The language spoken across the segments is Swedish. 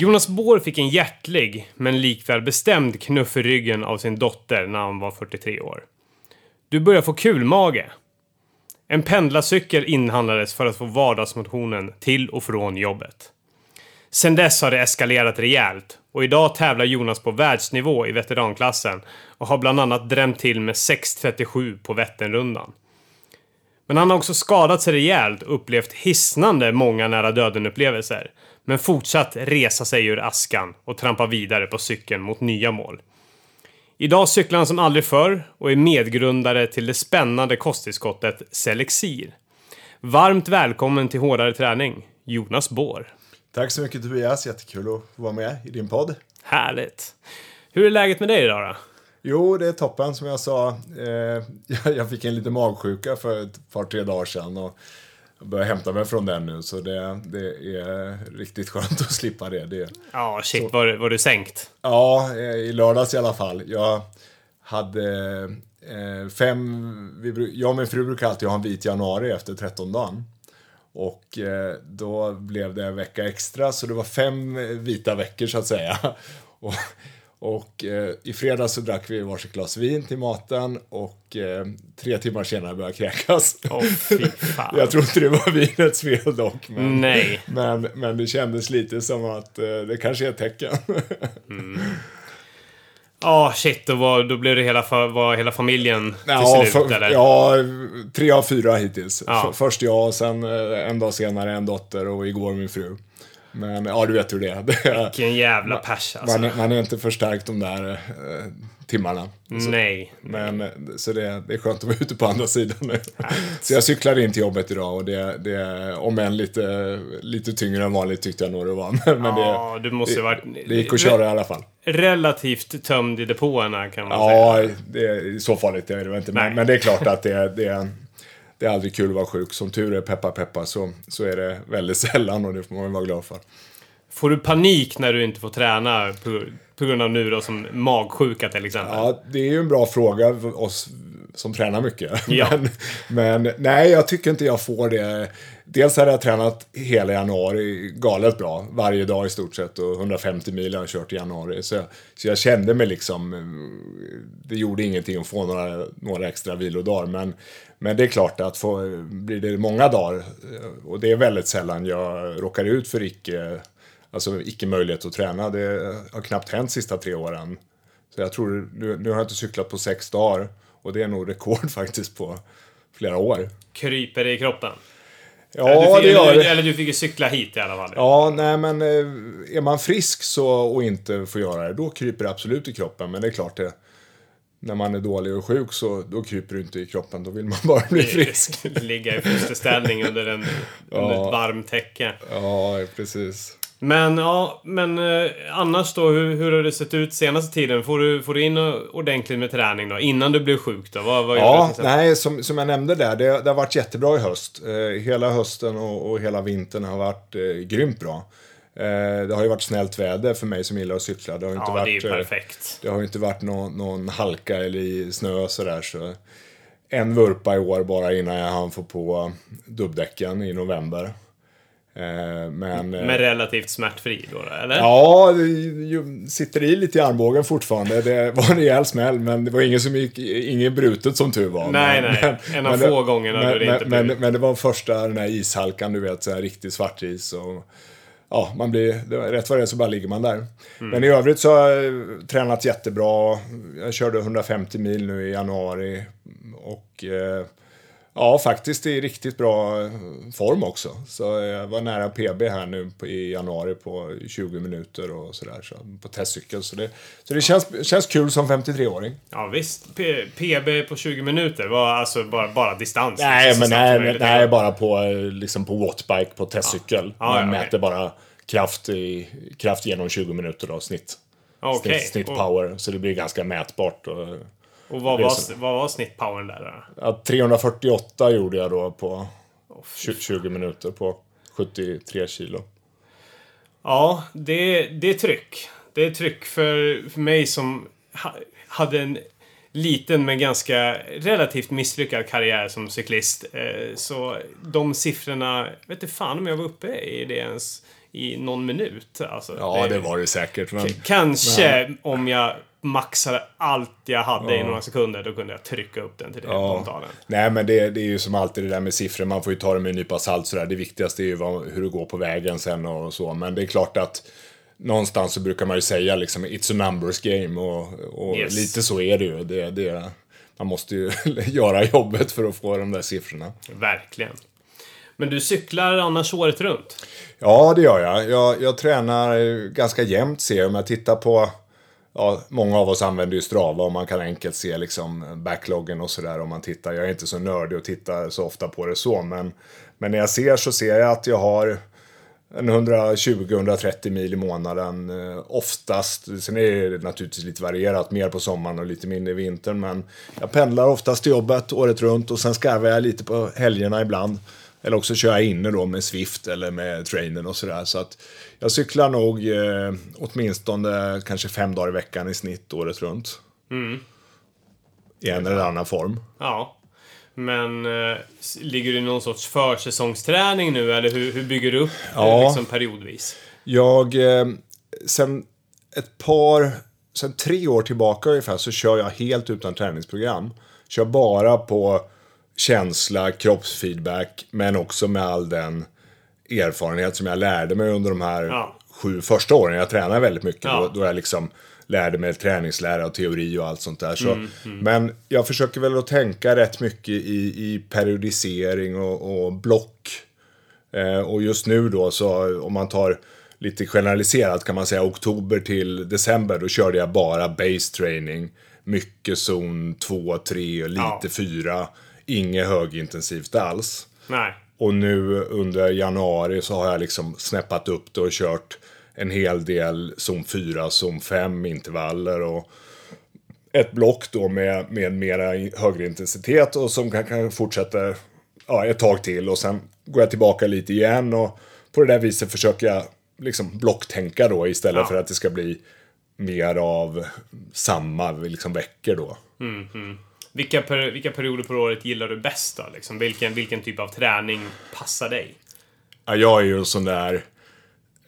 Jonas Bohr fick en hjärtlig, men likväl bestämd knuff i ryggen av sin dotter när han var 43 år. Du börjar få kulmage. En pendlarcykel inhandlades för att få vardagsmotionen till och från jobbet. Sen dess har det eskalerat rejält och idag tävlar Jonas på världsnivå i veteranklassen och har bland annat drämt till med 6.37 på Vätternrundan. Men han har också skadat sig rejält och upplevt hisnande många nära döden-upplevelser. Men fortsatt resa sig ur askan och trampa vidare på cykeln mot nya mål. Idag cyklar han som aldrig förr och är medgrundare till det spännande kosttillskottet Selexir. Varmt välkommen till Hårdare Träning, Jonas Bohr. Tack så mycket Tobias, jättekul att vara med i din podd. Härligt. Hur är läget med dig idag då? Jo, det är toppen som jag sa. Eh, jag fick en liten magsjuka för ett par, tre dagar sedan och börjar hämta mig från den nu. Så det, det är riktigt skönt att slippa det. det Ja, shit, var, var du sänkt? Ja, eh, i lördags i alla fall. Jag hade eh, fem... Vi, jag och min fru brukar alltid ha en vit januari efter 13 dagen. Och eh, då blev det en vecka extra, så det var fem vita veckor så att säga. Och, och eh, i fredags så drack vi varsitt glas vin till maten och eh, tre timmar senare började jag kräkas. Fan. jag tror inte det var vinets fel dock. Men, Nej. men, men det kändes lite som att eh, det kanske är ett tecken. Ja, shit, då, var, då blev det hela, var hela familjen till Ja, slut, för, eller? ja, tre av fyra hittills. Ja. Först jag, och sen eh, en dag senare en dotter och igår min fru. Men ja, du vet hur det är. Är Vilken jävla pers alltså. man, är- man är inte förstärkt de där eh, timmarna. Nej. Men, eh, så det, det är skönt att vara ute på andra sidan nu. Så jag cyklade in till jobbet idag och det, det om än lite, lite tyngre än vanligt tyckte jag nog det var. Men Ja, det, du måste varit det gick att köra i alla fall. relativt tömd i depåerna kan man säga. Ja, det är så farligt är det väl inte. Men, men det är klart att det, det, det är aldrig kul att vara sjuk. Som tur är, peppa peppa, så, så är det väldigt sällan och det får man vara glad för. Får du panik när du inte får träna på, på grund av nu då som magsjuka till exempel? Ja, det är ju en bra fråga för oss som tränar mycket. Ja. Men, men nej, jag tycker inte jag får det. Dels hade jag tränat hela januari galet bra. Varje dag i stort sett och 150 mil har jag kört i januari. Så jag, så jag kände mig liksom, det gjorde ingenting att få några, några extra vilodagar. Men, men det är klart att få, blir det många dagar, och det är väldigt sällan jag råkar ut för icke, alltså icke möjlighet att träna. Det har knappt hänt sista tre åren. Så jag tror, nu, nu har jag inte cyklat på sex dagar. Och det är nog rekord faktiskt på flera år. Kryper det i kroppen? Ja, eller, du fick, det gör eller, eller du fick ju cykla hit i alla fall. Ja, nej men eh, är man frisk så och inte får göra det, då kryper det absolut i kroppen. Men det är klart det. När man är dålig och sjuk så då kryper det inte i kroppen. Då vill man bara bli frisk. Ligga i fosterställning under, en, under Ja. ett varmt täcke. Ja, precis. Men ja, men eh, annars då, hur, hur har det sett ut senaste tiden? Får du, får du in ordentligt med träning då? Innan du blev sjuk då? Vad, vad du Ja, exempel? nej, som, som jag nämnde där, det, det har varit jättebra i höst. Eh, hela hösten och, och hela vintern har varit eh, grymt bra. Eh, det har ju varit snällt väder för mig som gillar att cykla. Det har ju inte Ja, det är varit, eh, perfekt. Det har ju inte varit någon, någon halka eller snö och sådär. Så en vurpa i år bara innan jag hann få på dubbdäcken i november. Eh, men... eh, Men relativt smärtfri då, eller? Ja, det sitter i lite i armbågen fortfarande. Det var en rejäl smäll, men det var ingen som gick, ingen brutet som tur var. Nej, men, nej. En av men få gångerna men, då det men, inte men, blev- men det var första den här ishalkan, du vet, så här riktig svartis. Och, ja, man blir, det, var- rätt vad det är så bara ligger man där. Mm. Men i övrigt så har jag tränat jättebra. Jag körde 150 mil nu i januari. Och eh, ja, faktiskt i riktigt bra eh, form också. Så jag var nära PB här nu i januari på 20 minuter och sådär. Så, på testcykel. Så det, så det känns, känns kul som 53-åring. Ja, visst. P- PB på 20 minuter var alltså bara, bara distans. Nej, Så men nej, nej, bara på, liksom på wattbike på testcykel. Ja, Man ja, mäter bara kraft, i, kraft genom 20 minuter då, snitt. Okej. Snitt, snitt Och- power, så det blir ganska mätbart. Och, Och vad Det var, så. vad var snittpowern där då? ja, 348 gjorde jag då på 20, 20 minuter på 73 kilo. Ja, det, det är tryck. Det är tryck för, för mig som ha, hade en liten men ganska relativt misslyckad karriär som cyklist. Eh, så de siffrorna, vet inte fan om jag var uppe i det ens. i någon minut. Alltså, Ja, det var det säkert. Men, Kanske om jag maxade allt jag hade i några sekunder, då kunde jag trycka upp den till det Ja. pontalen. Nej, men det, det är ju som alltid det där med siffror. Man får ju ta det med en nypa salt sådär. Det viktigaste är ju vad, hur det går på vägen sen och så. Men det är klart att någonstans så brukar man ju säga liksom it's a numbers game och, och Yes. lite så är det ju. Det, det, man måste ju göra jobbet för att få de där siffrorna. Verkligen. Men du cyklar annars året runt? Ja, det gör jag. Jag, jag tränar ganska jämnt ser jag. Om jag tittar på... Ja, många av oss använder ju Strava och man kan enkelt se liksom backloggen och sådär om man tittar. Jag är inte så nördig och tittar så ofta på det så, men, men när jag ser så ser jag att jag har en 120-130 mil i månaden eh, oftast. Sen är det naturligtvis lite varierat, mer på sommaren och lite mindre i vintern. Men jag pendlar oftast till jobbet året runt och sen skarvar jag lite på helgerna ibland. Eller också kör jag inne då med Swift eller med trainen och sådär. Så att jag cyklar nog eh, åtminstone kanske fem dagar i veckan i snitt året runt. I en eller annan form. Ja. Men eh, ligger du i någon sorts försäsongsträning nu, eller hur, hur bygger du upp Ja. eh, liksom periodvis? Jag, eh, sen ett par, sen tre år tillbaka ungefär så kör jag helt utan träningsprogram. Kör bara på känsla, kroppsfeedback, men också med all den erfarenhet som jag lärde mig under de här Ja. sju första åren. Jag tränade väldigt mycket Ja. då, då jag liksom lärde mig träningslära och teori och allt sånt där. Så, Mm, Men jag försöker väl att tänka rätt mycket i, i periodisering och, och block. Eh, och just nu då så om man tar lite generaliserat kan man säga oktober till december då körde jag bara base training. Mycket zon 2, 3 och lite Ja. 4. Inget högintensivt alls. Nej. Och nu under januari så har jag liksom snäppat upp det och kört en hel del zon 4, zon 5 intervaller och ett block då med, med mera högre intensitet och som kan, kan fortsätta ja, ett tag till och sen går jag tillbaka lite igen och på det där viset försöker jag liksom blocktänka då istället Ja. för att det ska bli mer av samma liksom veckor då. Vilka, per, vilka perioder på året gillar du bäst då? Liksom? Vilken, vilken typ av träning passar dig? Ja, jag är ju en sån där...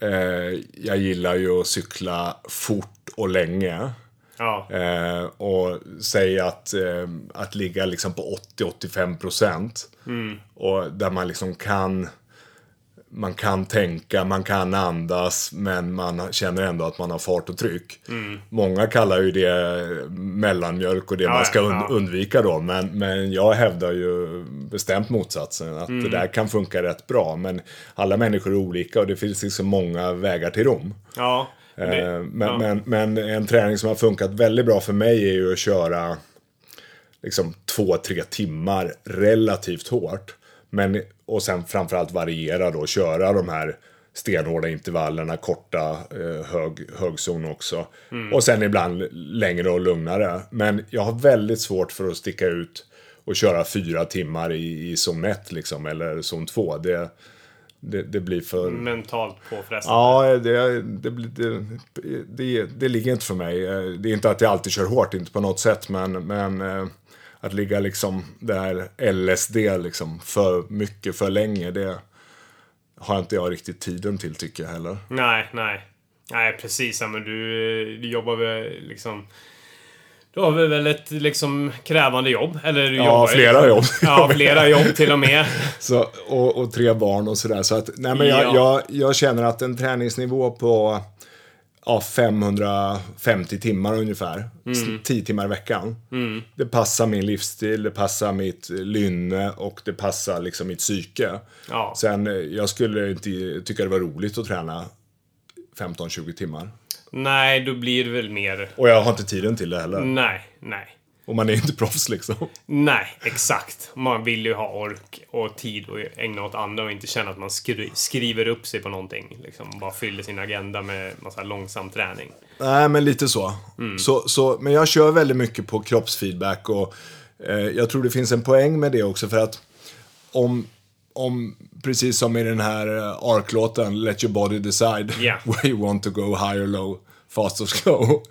Eh, jag gillar ju att cykla fort och länge. Ja. Eh, och säga att, eh, att ligga liksom på 80-85 procent. Och där man liksom kan... Man kan tänka, man kan andas, men man känner ändå att man har fart och tryck. Många kallar ju det mellanmjölk och det Ja, man ska und- ja. undvika då. Men, men jag hävdar ju bestämt motsatsen. Att det där kan funka rätt bra. Men alla människor är olika och det finns liksom många vägar till Rom. Ja. Eh, Det, Men, men, men en träning som har funkat väldigt bra för mig är ju att köra liksom två, tre timmar relativt hårt. Men, och sen framförallt variera då, köra de här stenhårda intervallerna, korta, eh, hög, högzon också. Och sen ibland längre och lugnare. Men jag har väldigt svårt för att sticka ut och köra fyra timmar i, i zon 1 liksom, eller zon 2. Det, det, det blir för... Mentalt påfrestande. Ja, det, det, det, det, det ligger inte för mig. Eh, Det är inte att jag alltid kör hårt, inte på något sätt, men, men eh, att ligga liksom där LSD liksom för mycket, för länge, det har inte jag riktigt tiden till tycker jag heller. Nej, nej. Nej, precis. Ja, men du, du jobbar väl liksom... Du har väl ett liksom krävande jobb? Eller du Ja, jobbar flera jobb. Ja, flera jobb till och med. Så, och, och tre barn och sådär. Så att, nej men jag, Ja. jag, jag känner att en träningsnivå på ja, 550 timmar ungefär, Mm. 10 timmar i veckan. Det passar min livsstil, det passar mitt lynne och det passar liksom mitt psyke. Ja. Sen, eh, jag skulle inte tycka det var roligt att träna 15-20 timmar. Nej, då blir det väl mer... Och jag har inte tiden till det heller. Nej, nej. Och man är inte proffs liksom. Nej, exakt. Man vill ju ha ork och tid att ägna åt andra och inte känna att man skri skriver upp sig på någonting. Liksom bara fyller sin agenda med massa långsam träning. Nej, men lite så. så, så. Men jag kör väldigt mycket på kroppsfeedback och eh, jag tror det finns en poäng med det också för att om, om precis som i den här eh, ARK-låten, Let your body decide Ja. where you want to go, high or low, fast or slow.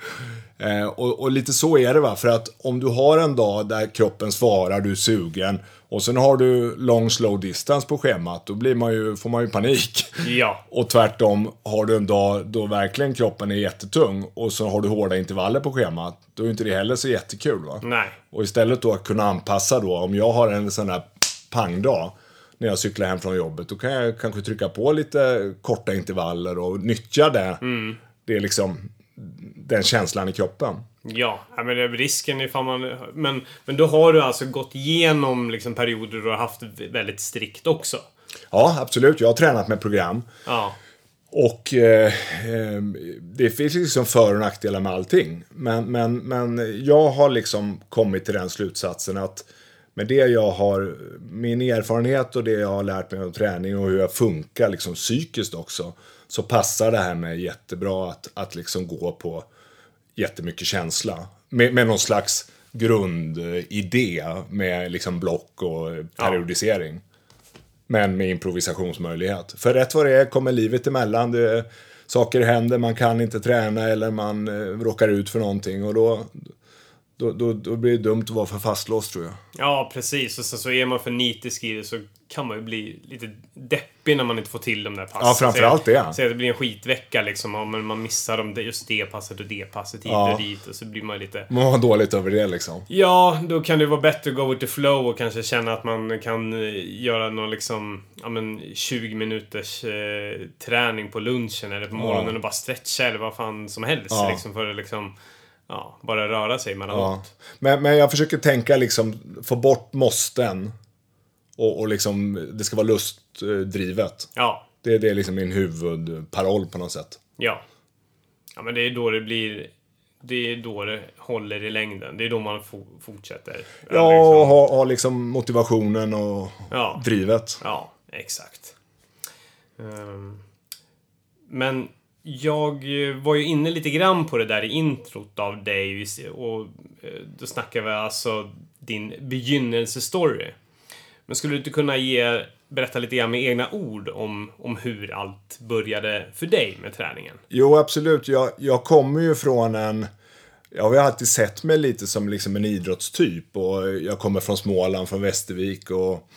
Eh, och, och lite så är det va, för att om du har en dag där kroppen svarar, du är sugen och sen har du long slow distance på schemat, då blir man ju, får man ju panik. Ja. Och tvärtom, har du en dag då verkligen kroppen är jättetung och så har du hårda intervaller på schemat, då är inte det heller så jättekul va. Nej. Och istället då att kunna anpassa då, om jag har en sån där pangdag när jag cyklar hem från jobbet, då kan jag kanske trycka på lite korta intervaller och nyttja det. Det är liksom den känslan i kroppen. Ja, men risken ifall man... Men, men då har du alltså gått igenom liksom perioder du har haft väldigt strikt också. Ja, absolut. Jag har tränat med program. Ja. Och eh, eh, det finns liksom för och nackdelar med allting. Men, men, men jag har liksom kommit till den slutsatsen att med det jag har, min erfarenhet och det jag har lärt mig om träning och hur jag funkar liksom psykiskt också. Så passar det här med jättebra att, att liksom gå på jättemycket känsla. Med, med någon slags grundidé med liksom block och periodisering. Men med improvisationsmöjlighet. För rätt vad det är kommer livet emellan. Det, saker händer, man kan inte träna eller man eh, råkar ut för någonting. Och då, då, då, då blir det dumt att vara för fastlåst tror jag. Ja, precis. Och sen så är man för nitisk i det så kan man ju bli lite deppig när man inte får till de där passen. Ja, framförallt det. Säg att det blir en skitvecka liksom. Ja, men man missar de, just det passet och det passet hit Ja. och dit. Och så blir man lite... Man har dåligt över det liksom. Ja, då kan det vara bättre att go with the flow och kanske känna att man kan eh, göra någon liksom, ja men 20 minuters eh, träning på lunchen eller på morgonen och bara stretcha eller vad fan som helst. Ja. Liksom för att liksom, ja, bara röra sig emellanåt. Ja. Men, men jag försöker tänka liksom, få bort måsten. Och, och liksom, det ska vara lustdrivet. Ja, Det, det är liksom min huvudparoll på något sätt. ja. Ja, men det är då det blir, det är då det håller i längden. Det är då man fo- fortsätter. Ja, och liksom. ha, ha liksom motivationen och Ja. drivet. Ja, exakt. Ehm, men jag eh, var ju inne lite grann på det där i introt av dig och eh, då snackar vi alltså din begynnelsestory. Men skulle du inte kunna ge, berätta lite grann med egna ord om, om hur allt började för dig med träningen? Jo, absolut. Jag, jag kommer ju från en... Jag har ju alltid sett mig lite som liksom en idrottstyp. Och jag kommer från Småland, från Västervik. Och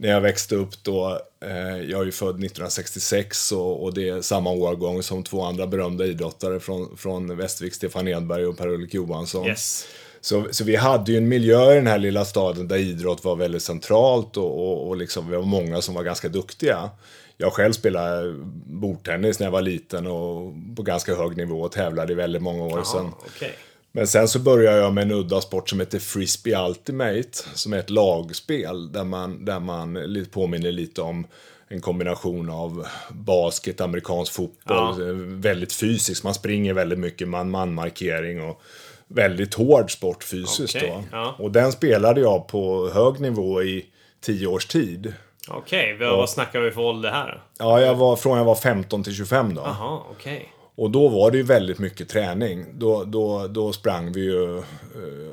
när jag växte upp då, eh, jag är ju född 1966 och, och det är samma årgång som två andra berömda idrottare från, från Västervik, Stefan Edberg och Per-Ulrik Johansson. Yes. Så, så vi hade ju en miljö i den här lilla staden där idrott var väldigt centralt och, och, och liksom, vi var många som var ganska duktiga. Jag själv spelade bordtennis när jag var liten och på ganska hög nivå och tävlade i väldigt många år sedan. Ja, okej. Men sen så började jag med en udda sport som heter Frisbee Ultimate, som är ett lagspel där man, där man påminner lite om en kombination av basket, amerikansk fotboll, Ja. eh, väldigt fysiskt. Man springer väldigt mycket, man-man-markering och väldigt hård sport fysiskt Okej, då. ja. Och den spelade jag på hög nivå i tio års tid. Okej, vad, vad snackar vi för ålder här? Ja, jag var från jag var 15 till 25 då. Jaha, okej. Och då var det ju väldigt mycket träning. Då, då, då sprang vi ju eh,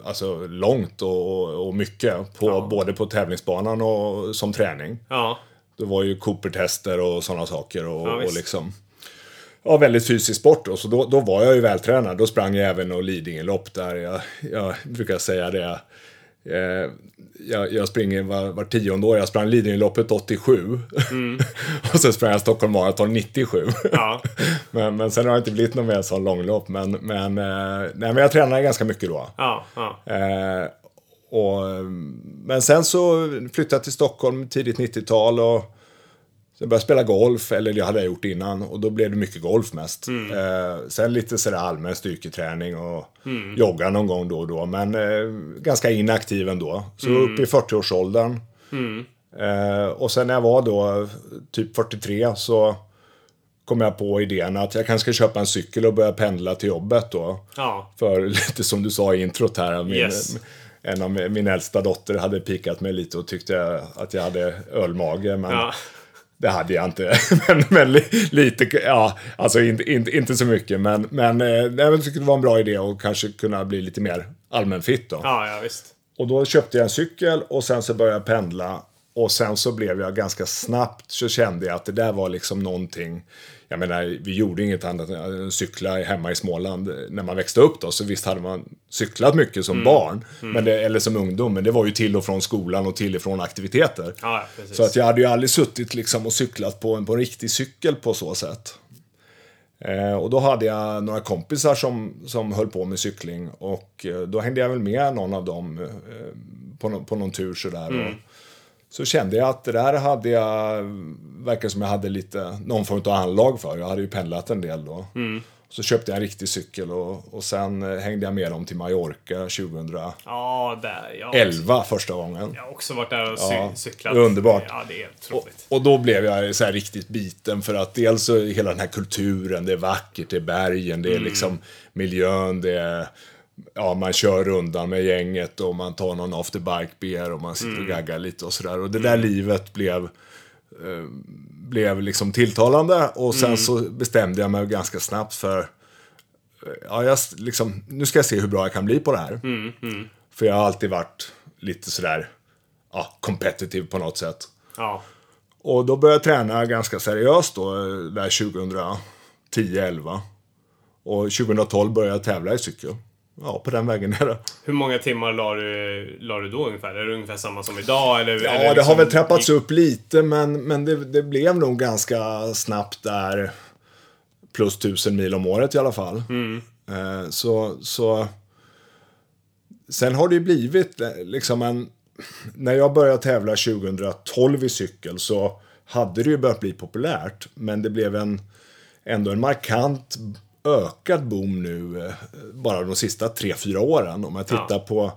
alltså långt och, och, mycket. På, Både på tävlingsbanan och som träning. Ja, Det var ju Cooper-tester och sådana saker. Och, Ja, och liksom, ja, väldigt fysisk sport. Då, så då, då var jag ju vältränad. Då sprang jag även och Lidingölopp där. Jag, jag brukar säga det. Eh, jag, jag springer var, var tionde år. Jag sprang Lidingöloppet 87. och sen sprang jag Stockholm Marathon 97. Mm. ja. Men, men sen har det inte blivit någon mer sån långlopp. Men, men, eh, nej, men jag tränade ganska mycket då. Ja, ja. Eh, och, men sen så flyttade jag till Stockholm tidigt 90-tal och så började jag spela golf, eller det hade jag gjort innan. Och då blev det mycket golf mest. Eh, sen lite sådär allmän styrketräning och jogga någon gång då och då. Men eh, ganska inaktiv ändå. Så upp i 40-årsåldern. Eh, och sen när jag var då typ 43 så kom jag på idén att jag kanske ska köpa en cykel och börja pendla till jobbet då. Ja. För lite som du sa i introt här, min, Yes. en av min min äldsta dotter hade pikat mig lite och tyckte att jag hade ölmage. Men Ja. Det hade jag inte. men, men li, lite, ja, alltså inte, inte, inte så mycket. Men, men eh, jag tyckte det var en bra idé att kanske kunna bli lite mer allmänfitt då. Ja, ja, visst. Och då köpte jag en cykel och sen så började jag pendla och sen så blev jag ganska snabbt så kände jag att det där var liksom någonting. Jag menar, vi gjorde inget annat än att cykla hemma i Småland när man växte upp då. Så visst hade man cyklat mycket som barn, Men det, eller som ungdom. Men det var ju till och från skolan och till och från aktiviteter. Ja. Så att jag hade ju aldrig suttit liksom och cyklat på en, på en riktig cykel på så sätt. Eh, och då hade jag några kompisar som, som höll på med cykling och eh, då hängde jag väl med någon av dem eh, på, no, på någon tur sådär. Och så kände jag att det där hade jag, verkar som jag hade lite, någon form av anlag för. Jag hade ju pendlat en del då. Så köpte jag en riktig cykel och, och sen eh, hängde jag med dem till Mallorca 2011 Ja, där. Första gången. jag har också varit där och Ja, cy- cyklat. underbart. Ja, det är Och, och då blev jag så här riktigt biten för att dels så är hela den här kulturen, det är vackert, det är bergen, det är liksom miljön, det är Ja, man kör rundan med gänget och man tar någon after bike beer och man sitter och gaggar lite och sådär. Och det där livet blev, eh, blev liksom tilltalande och sen så bestämde jag mig ganska snabbt för eh, Ja, jag, liksom, nu ska jag se hur bra jag kan bli på det här. För jag har alltid varit lite sådär, ja, competitive på något sätt. Ja. Och då började jag träna ganska seriöst då, eh, där 2010-11. Och 2012 började jag tävla i cykel. Ja, på den vägen är det. Hur många timmar la du, la du då ungefär? Är det ungefär samma som idag? Eller, Ja, eller det har liksom- väl trappats upp lite, men, men det, det blev nog ganska snabbt där. Plus tusen mil om året i alla fall. Eh, så, så... Sen har det ju blivit eh, liksom en... När jag började tävla 2012 i cykel så hade det ju börjat bli populärt. Men det blev en, ändå en markant ökad boom nu eh, bara de sista tre fyra åren. Om jag tittar Ja. på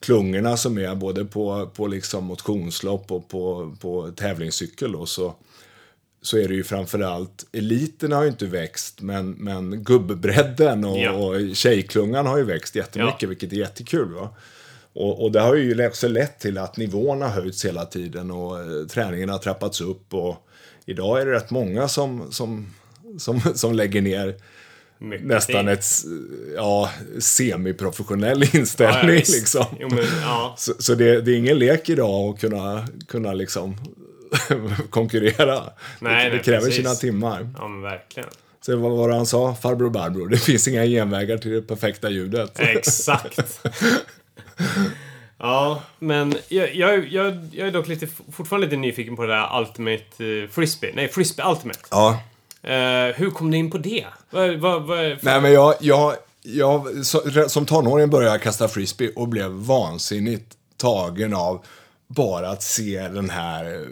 klungorna som är både på, på liksom motionslopp och på, på tävlingscykel då, så, så är det ju framförallt, eliten har ju inte växt, men, men gubbredden och, Ja. och tjejklungan har ju växt jättemycket, Ja. vilket är jättekul. Va? Och, och det har ju också lett till att nivån har höjts hela tiden och eh, träningen har trappats upp. Och idag är det rätt många som, som, som, som lägger ner Mycket nästan tid. ett ja, semiprofessionell inställning. Ja, liksom. Jo, men, ja. Så, så det, det är ingen lek idag att kunna, kunna liksom konkurrera. Nej, det, det nej, kräver precis. sina timmar. ja, men verkligen. Så vad var det han sa? Farbror Barbro. Det finns inga genvägar till det perfekta ljudet. Exakt. ja, men jag, jag, jag, jag är dock lite, fortfarande lite nyfiken på det där Ultimate eh, Frisbee. Nej, Frisbee Ultimate. Ja. Eh, hur kom du in på det? Är det för... Nej, men jag, jag, jag som tonåring började jag kasta frisbee och blev vansinnigt tagen av bara att se den här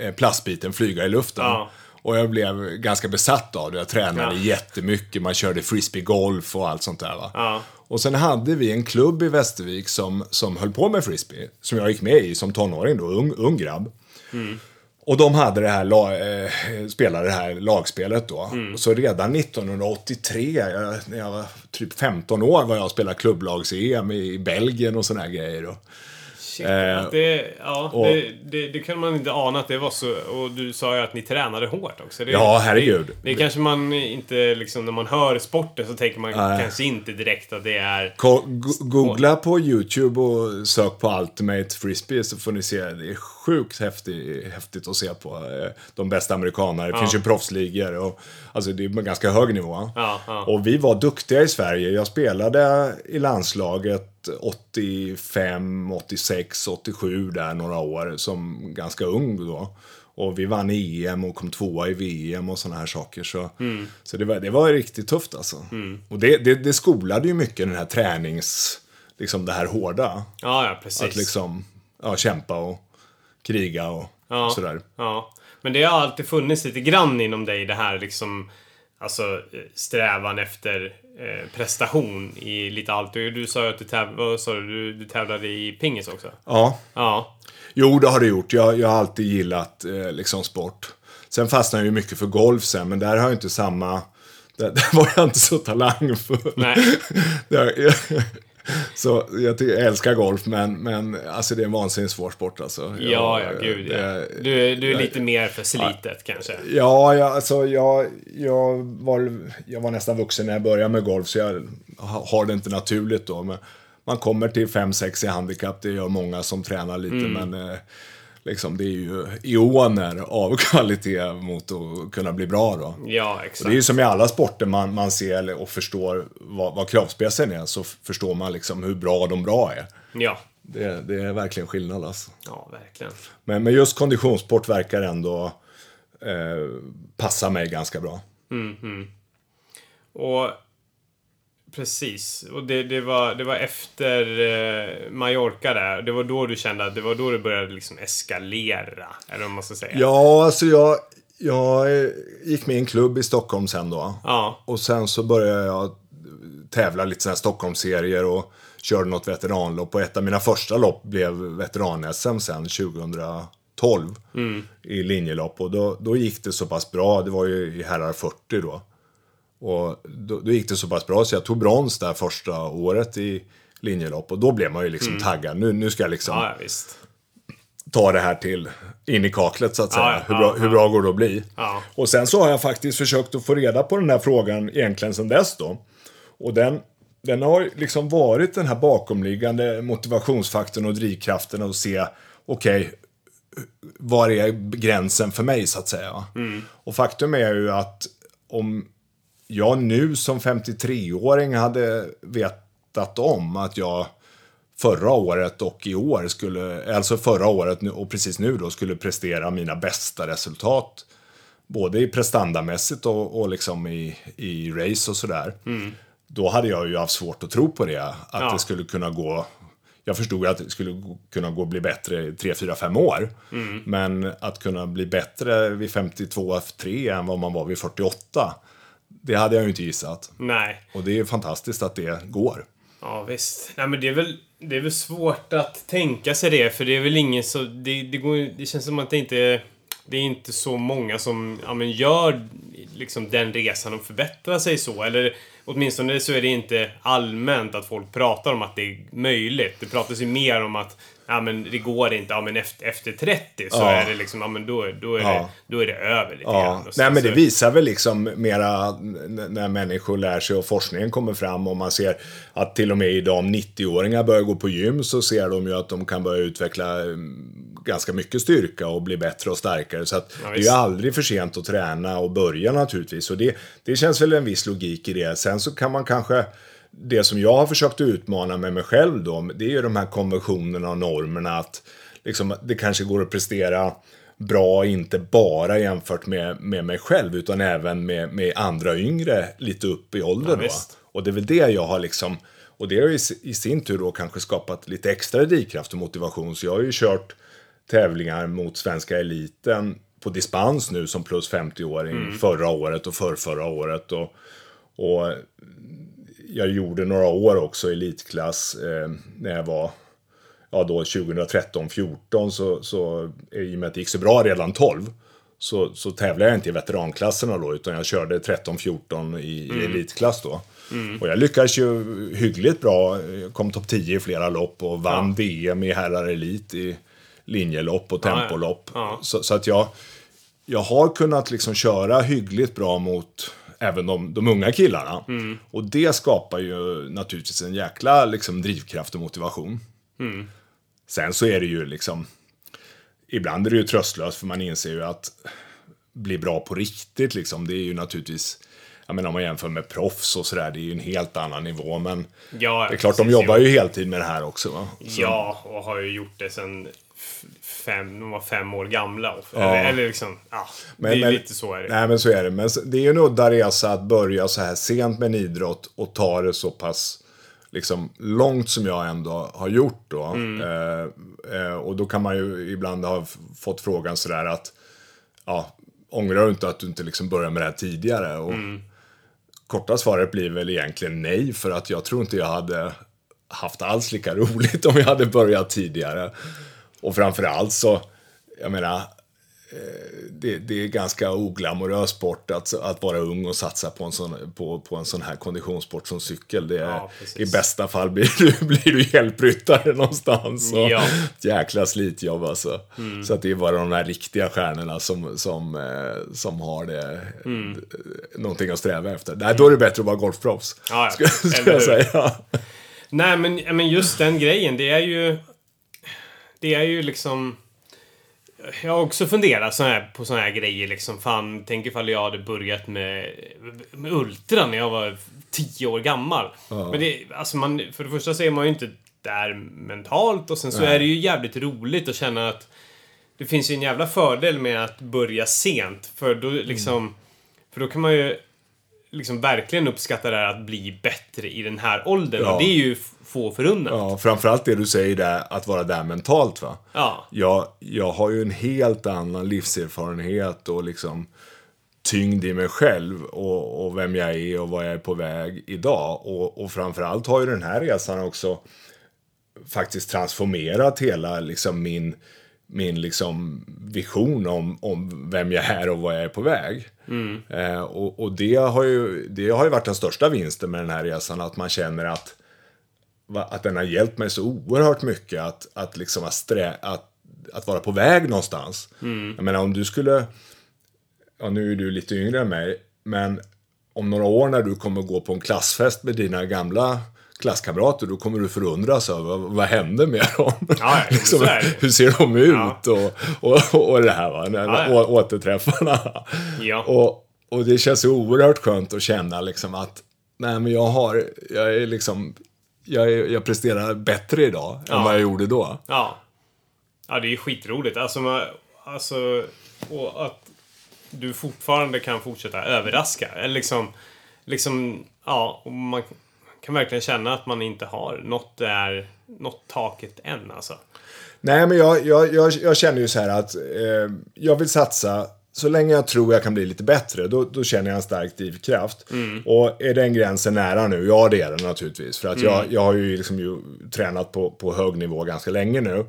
eh, plastbiten flyga i luften. Ja. Och jag blev ganska besatt av det. Jag tränade Ja. jättemycket. Man körde frisbee-golf och allt sånt där. Va? Ja. Och sen hade vi en klubb i Västervik som, som höll på med frisbee. Som jag gick med i som tonåring då, ung, ung grabb. Och de hade det här, la, eh, spelade det här lagspelet då. Så redan 1983, jag, när jag var typ 15 år, var jag och spelade klubblags-EM i Belgien och såna här grejer. Och, Shit, Eh, det, ja, och- det, det, det kan man inte ana att det var så. Och du sa ju att ni tränade hårt också. Det, Ja, herregud. Det, det kanske man inte, liksom, när man hör sporten så tänker man Nej. kanske inte direkt att det är... Ko- go- googla på YouTube och sök på Ultimate Frisbee så får ni se. Det är sjukt häftigt, häftigt att se på. eh, De bästa amerikanare. Det finns ju proffsligor och alltså det är ganska hög nivå. Ja, ja. Och vi var duktiga i Sverige. Jag spelade i landslaget 85, 86, 87 där några år som ganska ung då. Och vi vann EM och kom tvåa i VM och sådana här saker. Så, så det, var, det var riktigt tufft alltså. Och det, det, det skolade ju mycket den här tränings... Liksom det här hårda. Ja, ja, precis. Att liksom ja, kämpa och kriga och ja, sådär. Ja. Men det har alltid funnits lite grann inom dig det här liksom... Alltså eh, strävan efter eh, prestation i lite allt. Du, sa ju att du, täv, sa du? Du, tävlade i pingis också. Ja, Ja. Jo, det har det gjort. Jag, jag har alltid gillat eh, liksom sport. Sen fastnade jag ju mycket för golf sen, men där har jag inte samma... Där, där var jag inte så talangfull. Nej. Där, så jag, jag älskar golf, men, men alltså, det är en vansinnigt svår sport. Alltså. Ja, Jag- ja, gud ja. det- Du, du är lite mer för slitet kanske. Ja, jag, alltså, jag, jag, var, jag var nästan vuxen när jag började med golf, så jag ha- har det inte naturligt då. Men man kommer till 5-6 i handikapp, det gör många som tränar lite, Mm. men eh, liksom, det är ju ioner av kvalitet mot att kunna bli bra då. Ja, Och exakt. det är ju som i alla sporter man, man ser och förstår vad, vad kroppsspecen är, så förstår man liksom hur bra de bra är. Ja. Det, det är verkligen skillnad alltså. ja, verkligen. Men, men just konditionssport verkar ändå eh, passa mig ganska bra. Och precis. Och det, det, var, det var efter eh, Mallorca där. Det var då du kände att det var då det började liksom eskalera. Eller vad man ska säga. Ja, alltså jag, jag eh, gick med i en klubb i Stockholm sen då. Ja. Och sen så började jag tävla lite sådana här Stockholmsserier och körde något veteranlopp. Och ett av mina första lopp blev veteran-SM sen 2012 i linjelopp. Och då, då gick det så pass bra, det var ju i herrar 40 då. Och då, då gick det så pass bra så jag tog brons där första året i linjelopp. Och då blev man ju liksom taggad. Nu, nu ska jag liksom Ja, ja, ta det här till in i kaklet så att säga. Ja, hur, bra, hur bra går det att bli? Och sen så har jag faktiskt försökt att få reda på den här frågan egentligen sen dess då. Och den, den har liksom varit den här bakomliggande motivationsfaktorn och drivkraften att se, okej, var är gränsen för mig så att säga. Och faktum är ju att om jag nu som 53-åring hade vetat om att jag förra året och i år skulle, alltså förra året och precis nu då, skulle prestera mina bästa resultat. Både i prestandamässigt och, och liksom i, i race och sådär. Då hade jag ju haft svårt att tro på det. Att Ja. det skulle kunna gå jag förstod att det skulle kunna gå bli bättre i 3, 4, 5 år. Men att kunna bli bättre vid 52 F3 än vad man var vid 48. Det hade jag ju inte gissat. Nej. Och det är fantastiskt att det går. Ja, visst. Nej, men det är väl, det är väl svårt att tänka sig det, för det är väl ingen så... Det, det, går, det känns som att det inte... Det är inte så många som ja, men gör liksom den resan och förbättrar sig så. Eller åtminstone så är det inte allmänt att folk pratar om att det är möjligt. Det pratas ju mer om att ja, men det går inte. Ja, men efter, efter 30 så Ja. är det liksom, ja, men då, då, är Ja. det, då är det över lite Ja, grann. Så- nej men det så- visar väl liksom mera när människor lär sig och forskningen kommer fram och man ser att till och med idag om 90-åringar börjar gå på gym så ser de ju att de kan börja utveckla mm, ganska mycket styrka och bli bättre och starkare. Så att det är ju aldrig för sent att träna och börja naturligtvis. Och det, det känns väl en viss logik i det. Sen så kan man kanske det som jag har försökt utmana med mig själv då, det är ju de här konventionerna och normerna att liksom, det kanske går att prestera bra, inte bara jämfört med, med mig själv, utan även med, med andra yngre lite upp i ålder. Ja. Och det är väl det jag har liksom, och det har ju i, sin tur då kanske skapat lite extra drivkraft och motivation. Så jag har ju kört tävlingar mot svenska eliten på dispens nu som plus 50-åring förra året och förrförra året. Och, och jag gjorde några år också i elitklass eh, när jag var ja då 2013-14 så, så i och med att det gick så bra redan 12 så, så tävlade jag inte i veteranklasserna då utan jag körde 13-14 i, i elitklass då. Och jag lyckades ju hyggligt bra, Jag kom topp 10 i flera lopp och vann VM i herrar elit i linjelopp och Ja, ja. tempolopp. Ja. Så, så att jag, jag har kunnat liksom köra hyggligt bra mot även de, de unga killarna. Och det skapar ju naturligtvis en jäkla liksom, drivkraft och motivation. Sen så är det ju liksom, ibland är det ju tröstlöst för man inser ju att bli bra på riktigt liksom, det är ju naturligtvis, jag menar om man jämför med proffs och sådär, det är ju en helt annan nivå. Men Ja, det är klart, de precis, jobbar jo. ju heltid med det här också. Va? Så- Ja, och har ju gjort det sen fem, de var fem år gamla. Ja. Eller, eller liksom, ja. det är ju lite så är det. Nej, men så är det. Men det är ju en udda resa att börja så här sent med en idrott och ta det så pass liksom, långt som jag ändå har gjort då. Mm. Eh, eh, och då kan man ju ibland ha fått frågan sådär att ja, ångrar du inte att du inte liksom började med det här tidigare? Och Mm. Korta svaret blir väl egentligen nej, för att jag tror inte jag hade haft alls lika roligt om jag hade börjat tidigare. Och framförallt så, jag menar, eh, det, det är ganska oglamorös sport att, att vara ung och satsa på en sån, på, på en sån här konditionssport som cykel. Det är, Ja, I bästa fall blir du, blir du hjälpryttare någonstans. Och Ja. ett jäkla slitjobb alltså. Så att det är bara de här riktiga stjärnorna som, som, eh, som har det, någonting att sträva efter. Nej, då är det bättre att vara golfproffs. Ja, ja. Ska, ska jag säga. Nej, men, men just den grejen, det är ju... Det är ju liksom... Jag har också funderat så här, på såna här grejer liksom. Fan, tänk ifall jag hade börjat med, med Ultra när jag var tio år gammal. Ja. Men det, alltså man, för det första så är man ju inte där mentalt och sen så Nej. är det ju jävligt roligt att känna att det finns ju en jävla fördel med att börja sent. För då liksom... För då kan man ju liksom verkligen uppskatta det här att bli bättre i den här åldern. Ja. Och det är ju få förunnat. Ja, framförallt det du säger där, att vara där mentalt va. Ja. Jag, jag har ju en helt annan livserfarenhet och liksom tyngd i mig själv och, och vem jag är och vad jag är på väg idag. Och, och framförallt har ju den här resan också faktiskt transformerat hela liksom min, min liksom vision om, om vem jag är och vad jag är på väg. Eh, och och det, har ju, det har ju varit den största vinsten med den här resan, att man känner att att den har hjälpt mig så oerhört mycket att, att, liksom att, strä, att, att vara på väg någonstans. Jag menar om du skulle, ja nu är du lite yngre än mig, men om några år när du kommer gå på en klassfest med dina gamla klasskamrater, då kommer du förundras över vad, vad hände med dem. ja, liksom, hur ser de ut Ja. och, och, och det här va, Ja, ja. återträffarna. Ja. Och, och det känns oerhört skönt att känna liksom att nej men jag har, jag är liksom, jag, jag presterar bättre idag än Ja. vad jag gjorde då. Ja. Ja, det är ju skitroligt. Alltså, man, alltså och att du fortfarande kan fortsätta överraska. Eller liksom, liksom, ja, och man kan verkligen känna att man inte har nått där, nått taket än alltså. Nej men jag, jag, jag, jag känner ju så här att eh, jag vill satsa så länge jag tror jag kan bli lite bättre, då, då känner jag en stark drivkraft. Och är den gränsen nära nu? Ja, det är den naturligtvis. För att jag, jag har ju, liksom ju tränat på, på hög nivå ganska länge nu.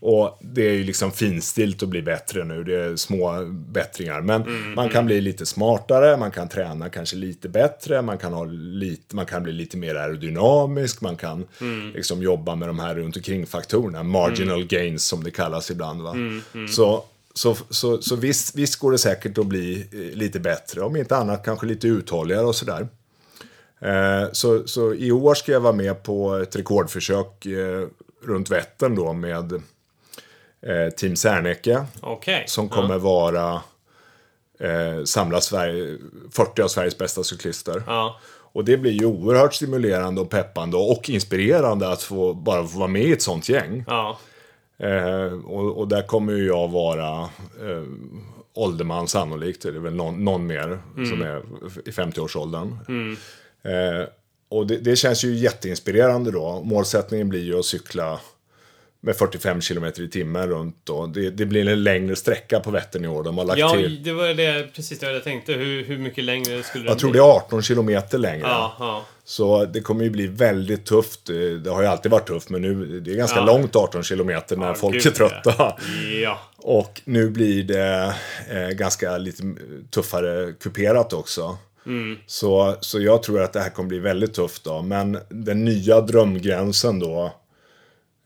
Och det är ju liksom finstilt att bli bättre nu. Det är små bättringar. Men man kan bli lite smartare, man kan träna kanske lite bättre, man kan, ha lite, man kan bli lite mer aerodynamisk, man kan liksom jobba med de här runt omkring faktorerna. Marginal gains som det kallas ibland. Va? Så så, så, så visst, visst går det säkert att bli eh, lite bättre, om inte annat kanske lite uthålligare och sådär. Eh, så, så i år ska jag vara med på ett rekordförsök eh, runt Vättern då med Team Serneke Okej. som kommer vara eh, samla Sverige, 40 av Sveriges bästa cyklister. Ja. Och det blir ju oerhört stimulerande och peppande och inspirerande att få bara få vara med i ett sånt gäng. Ja. Eh, och, och där kommer ju jag vara eh, ålderman sannolikt. Det är väl någon, någon mer som är i 50-årsåldern. Eh, och det, det känns ju jätteinspirerande då. Målsättningen blir ju att cykla med 45 km i timmen runt då. Det, det blir en längre sträcka på Vättern i år. De har lagt Ja, till. det var det, precis det jag tänkte. Hur, hur mycket längre skulle Jag det tror bli? det är 18 kilometer längre. Ja, ja. Så det kommer ju bli väldigt tufft. Det har ju alltid varit tufft, men nu det är ganska Ja. långt 18 kilometer när folk gud, är trötta. Ja. Och nu blir det eh, ganska lite tuffare kuperat också. Så, så jag tror att det här kommer bli väldigt tufft då. Men den nya drömgränsen då.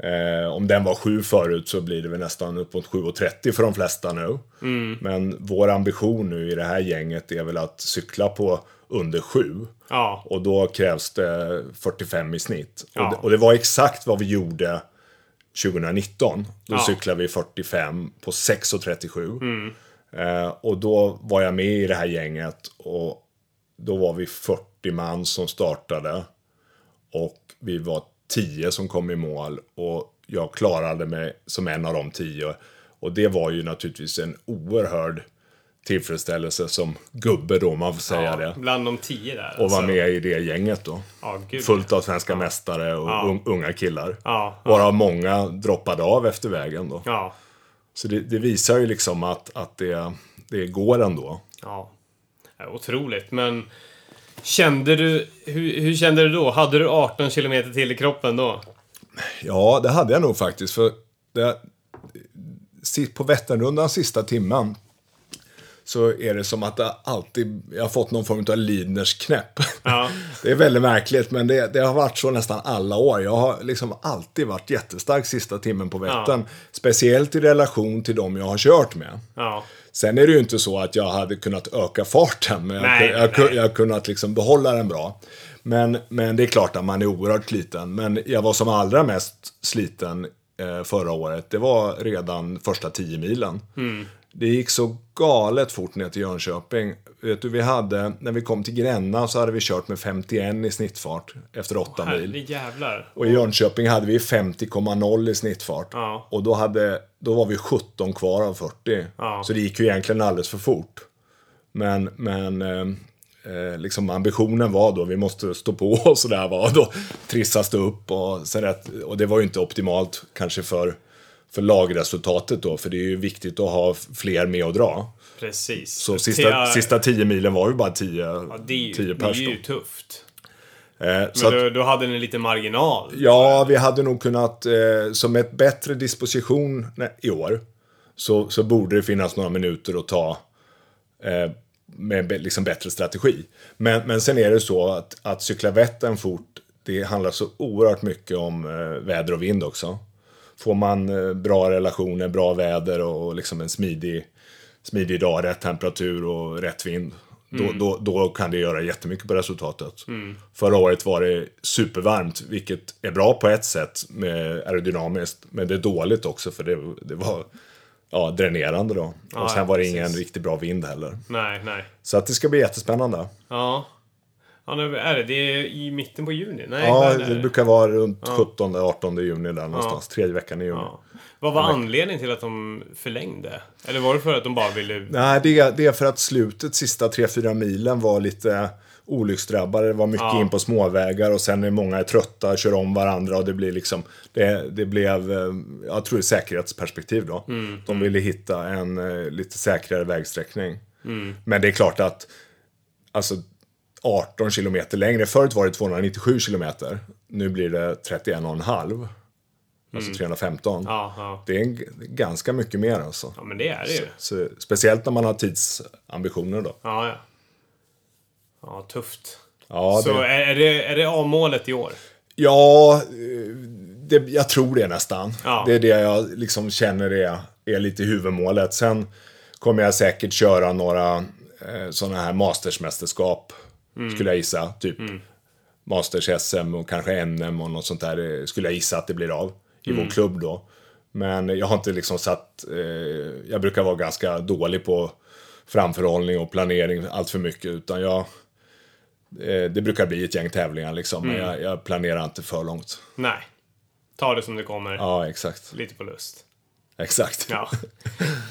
Eh, om den var 7 förut så blir det väl nästan upp mot 7,30 för de flesta nu. Men vår ambition nu i det här gänget är väl att cykla på under 7. Ja. Och då krävs det 45 i snitt. Ja. Och, det, och det var exakt vad vi gjorde 2019. Då Ja. cyklade vi 45 på 6.37. Eh, och då var jag med i det här gänget och då var vi 40 man som startade. Och vi var 10 som kom i mål och jag klarade mig som en av de 10. Och det var ju naturligtvis en oerhörd tillfredsställelse som gubbe då, om man får säga ja. det. Bland de tio där. Och alltså. vara med i det gänget då. Ja. Fullt av svenska mästare och Ja. un- unga killar. Ja, Varav många droppade av efter vägen då. ja. Så det, det visar ju liksom att, att det, det går ändå. Ja. ja. Otroligt, men kände du... Hur, hur kände du då? Hade du 18 kilometer till i kroppen då? Ja, det hade jag nog faktiskt. För det, på Vätternrundan sista timmen så är det som att det alltid, jag har fått någon form av Lidners knäpp. Ja. Det är väldigt märkligt, men det, det har varit så nästan alla år. Jag har liksom alltid varit jättestark sista timmen på Vättern. Speciellt i relation till de jag har kört med. Ja. Sen är det ju inte så att jag hade kunnat öka farten, men Nej, jag, jag, jag har kunnat liksom behålla den bra. Men, men det är klart att man är oerhört sliten. Men jag var som allra mest sliten eh, förra året, det var redan första tio milen. Mm. Det gick så galet fort ner till Jönköping. Vet du, vi hade, när vi kom till Gränna så hade vi kört med 51 i snittfart efter åtta mil. Herrejävlar. Och i Jönköping hade vi 50,0 i snittfart. Ja. Och då, hade, då var vi 17 kvar av 40. Ja. Så det gick ju egentligen alldeles för fort. Men, men eh, eh, liksom ambitionen var då, vi måste stå på och sådär. då trissas det upp och, rätt, och det var ju inte optimalt kanske för, för lagresultatet då. För det är ju viktigt att ha fler med att dra. Precis. Så sista, sista 10 milen var ju bara 10 Ja, det, är ju- 10 det är pers ju tufft. Eh, Men att- då, då hade ni lite marginal. Ja, vi hade nog kunnat, eh, som ett bättre disposition nej, i år, så, så borde det finnas några minuter att ta eh, med liksom bättre strategi. Men, men sen är det så att, att cykla Vättern fort, det handlar så oerhört mycket om eh, väder och vind också. Får man eh, bra relationer, bra väder och liksom en smidig, smidig dag, rätt temperatur och rätt vind. Då, då, då kan det göra jättemycket på resultatet. Förra året var det supervarmt, vilket är bra på ett sätt med aerodynamiskt. Men det är dåligt också för det, det var ja, dränerande då. Ja, och sen var det precis. ingen riktigt bra vind heller. Nej, nej. Så att det ska bli jättespännande. Ja. Ja, nu är det. Det är i mitten på juni? Nej, Ja, är det brukar vara runt 17-18 juni där någonstans. Ja. Tredje veckan i juni. Ja. Vad var anledningen till att de förlängde? Eller var det för att de bara ville... Nej, det är, det är för att slutet, sista 3-4 milen var lite olycksdrabbade. Det var mycket Ja. in på småvägar och sen är många trötta, kör om varandra och det blir liksom, det, det blev, eh, jag tror det är säkerhetsperspektiv då. Mm, De ville hitta en eh, lite säkrare vägsträckning. Mm. Men det är klart att, alltså 18 kilometer längre, förut var det 297 kilometer. Nu blir det 31,5. Alltså 315. Mm. Ja, ja. Det är en, ganska mycket mer alltså. ja, men det är det ju. Så, speciellt när man har tidsambitioner då. Ja, ja. Ja, tufft. Ja, Så det, är, är det, är det A-målet i år? ja eh, det, jag tror det nästan. Ja. Det är det jag liksom känner är, är lite huvudmålet. Sen kommer jag säkert köra några eh, sådana här mastersmästerskap. Mm. Skulle jag gissa. Typ Masters-SM och kanske NM och något sånt där. eh, Skulle jag gissa att det blir av. I Mm. vår klubb då. Men jag har inte liksom satt... Eh, jag brukar vara ganska dålig på framförhållning och planering allt för mycket. Utan jag... Eh, det brukar bli ett gäng tävlingar liksom. Mm. Men jag, jag planerar inte för långt. Nej. Ta det som det kommer. Ja, exakt. Lite på lust. Exakt. Ja.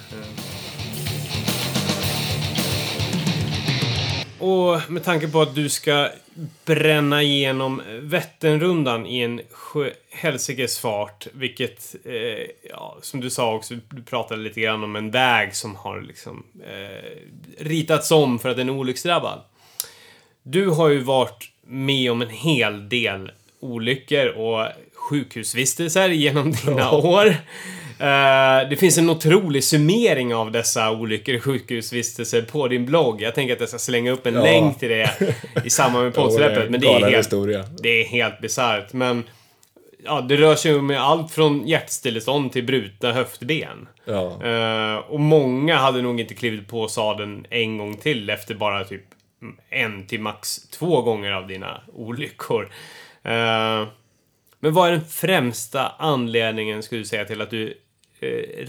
Och med tanke på att du ska bränna igenom Vätternrundan i en helsikes fart, vilket, eh, ja, som du sa också, du pratade lite grann om en väg som har liksom eh, ritats om för att den är olycksdrabbad. Du har ju varit med om en hel del olyckor och sjukhusvistelser genom dina år. Eh, det finns en otrolig summering av dessa olyckor och sjukhusvistelser på din blogg. Jag tänker att jag ska slänga upp en Ja. länk till det i samband med poddsläppet. en Men det är, helt, historia. det är helt bisarrt. Men ja, det rör sig om allt från hjärtstillestånd till brutna höftben. Ja. Eh, och många hade nog inte klivit på sadeln en gång till efter bara typ en till max två gånger av dina olyckor. Eh, men vad är den främsta anledningen, skulle du säga, till att du Eh,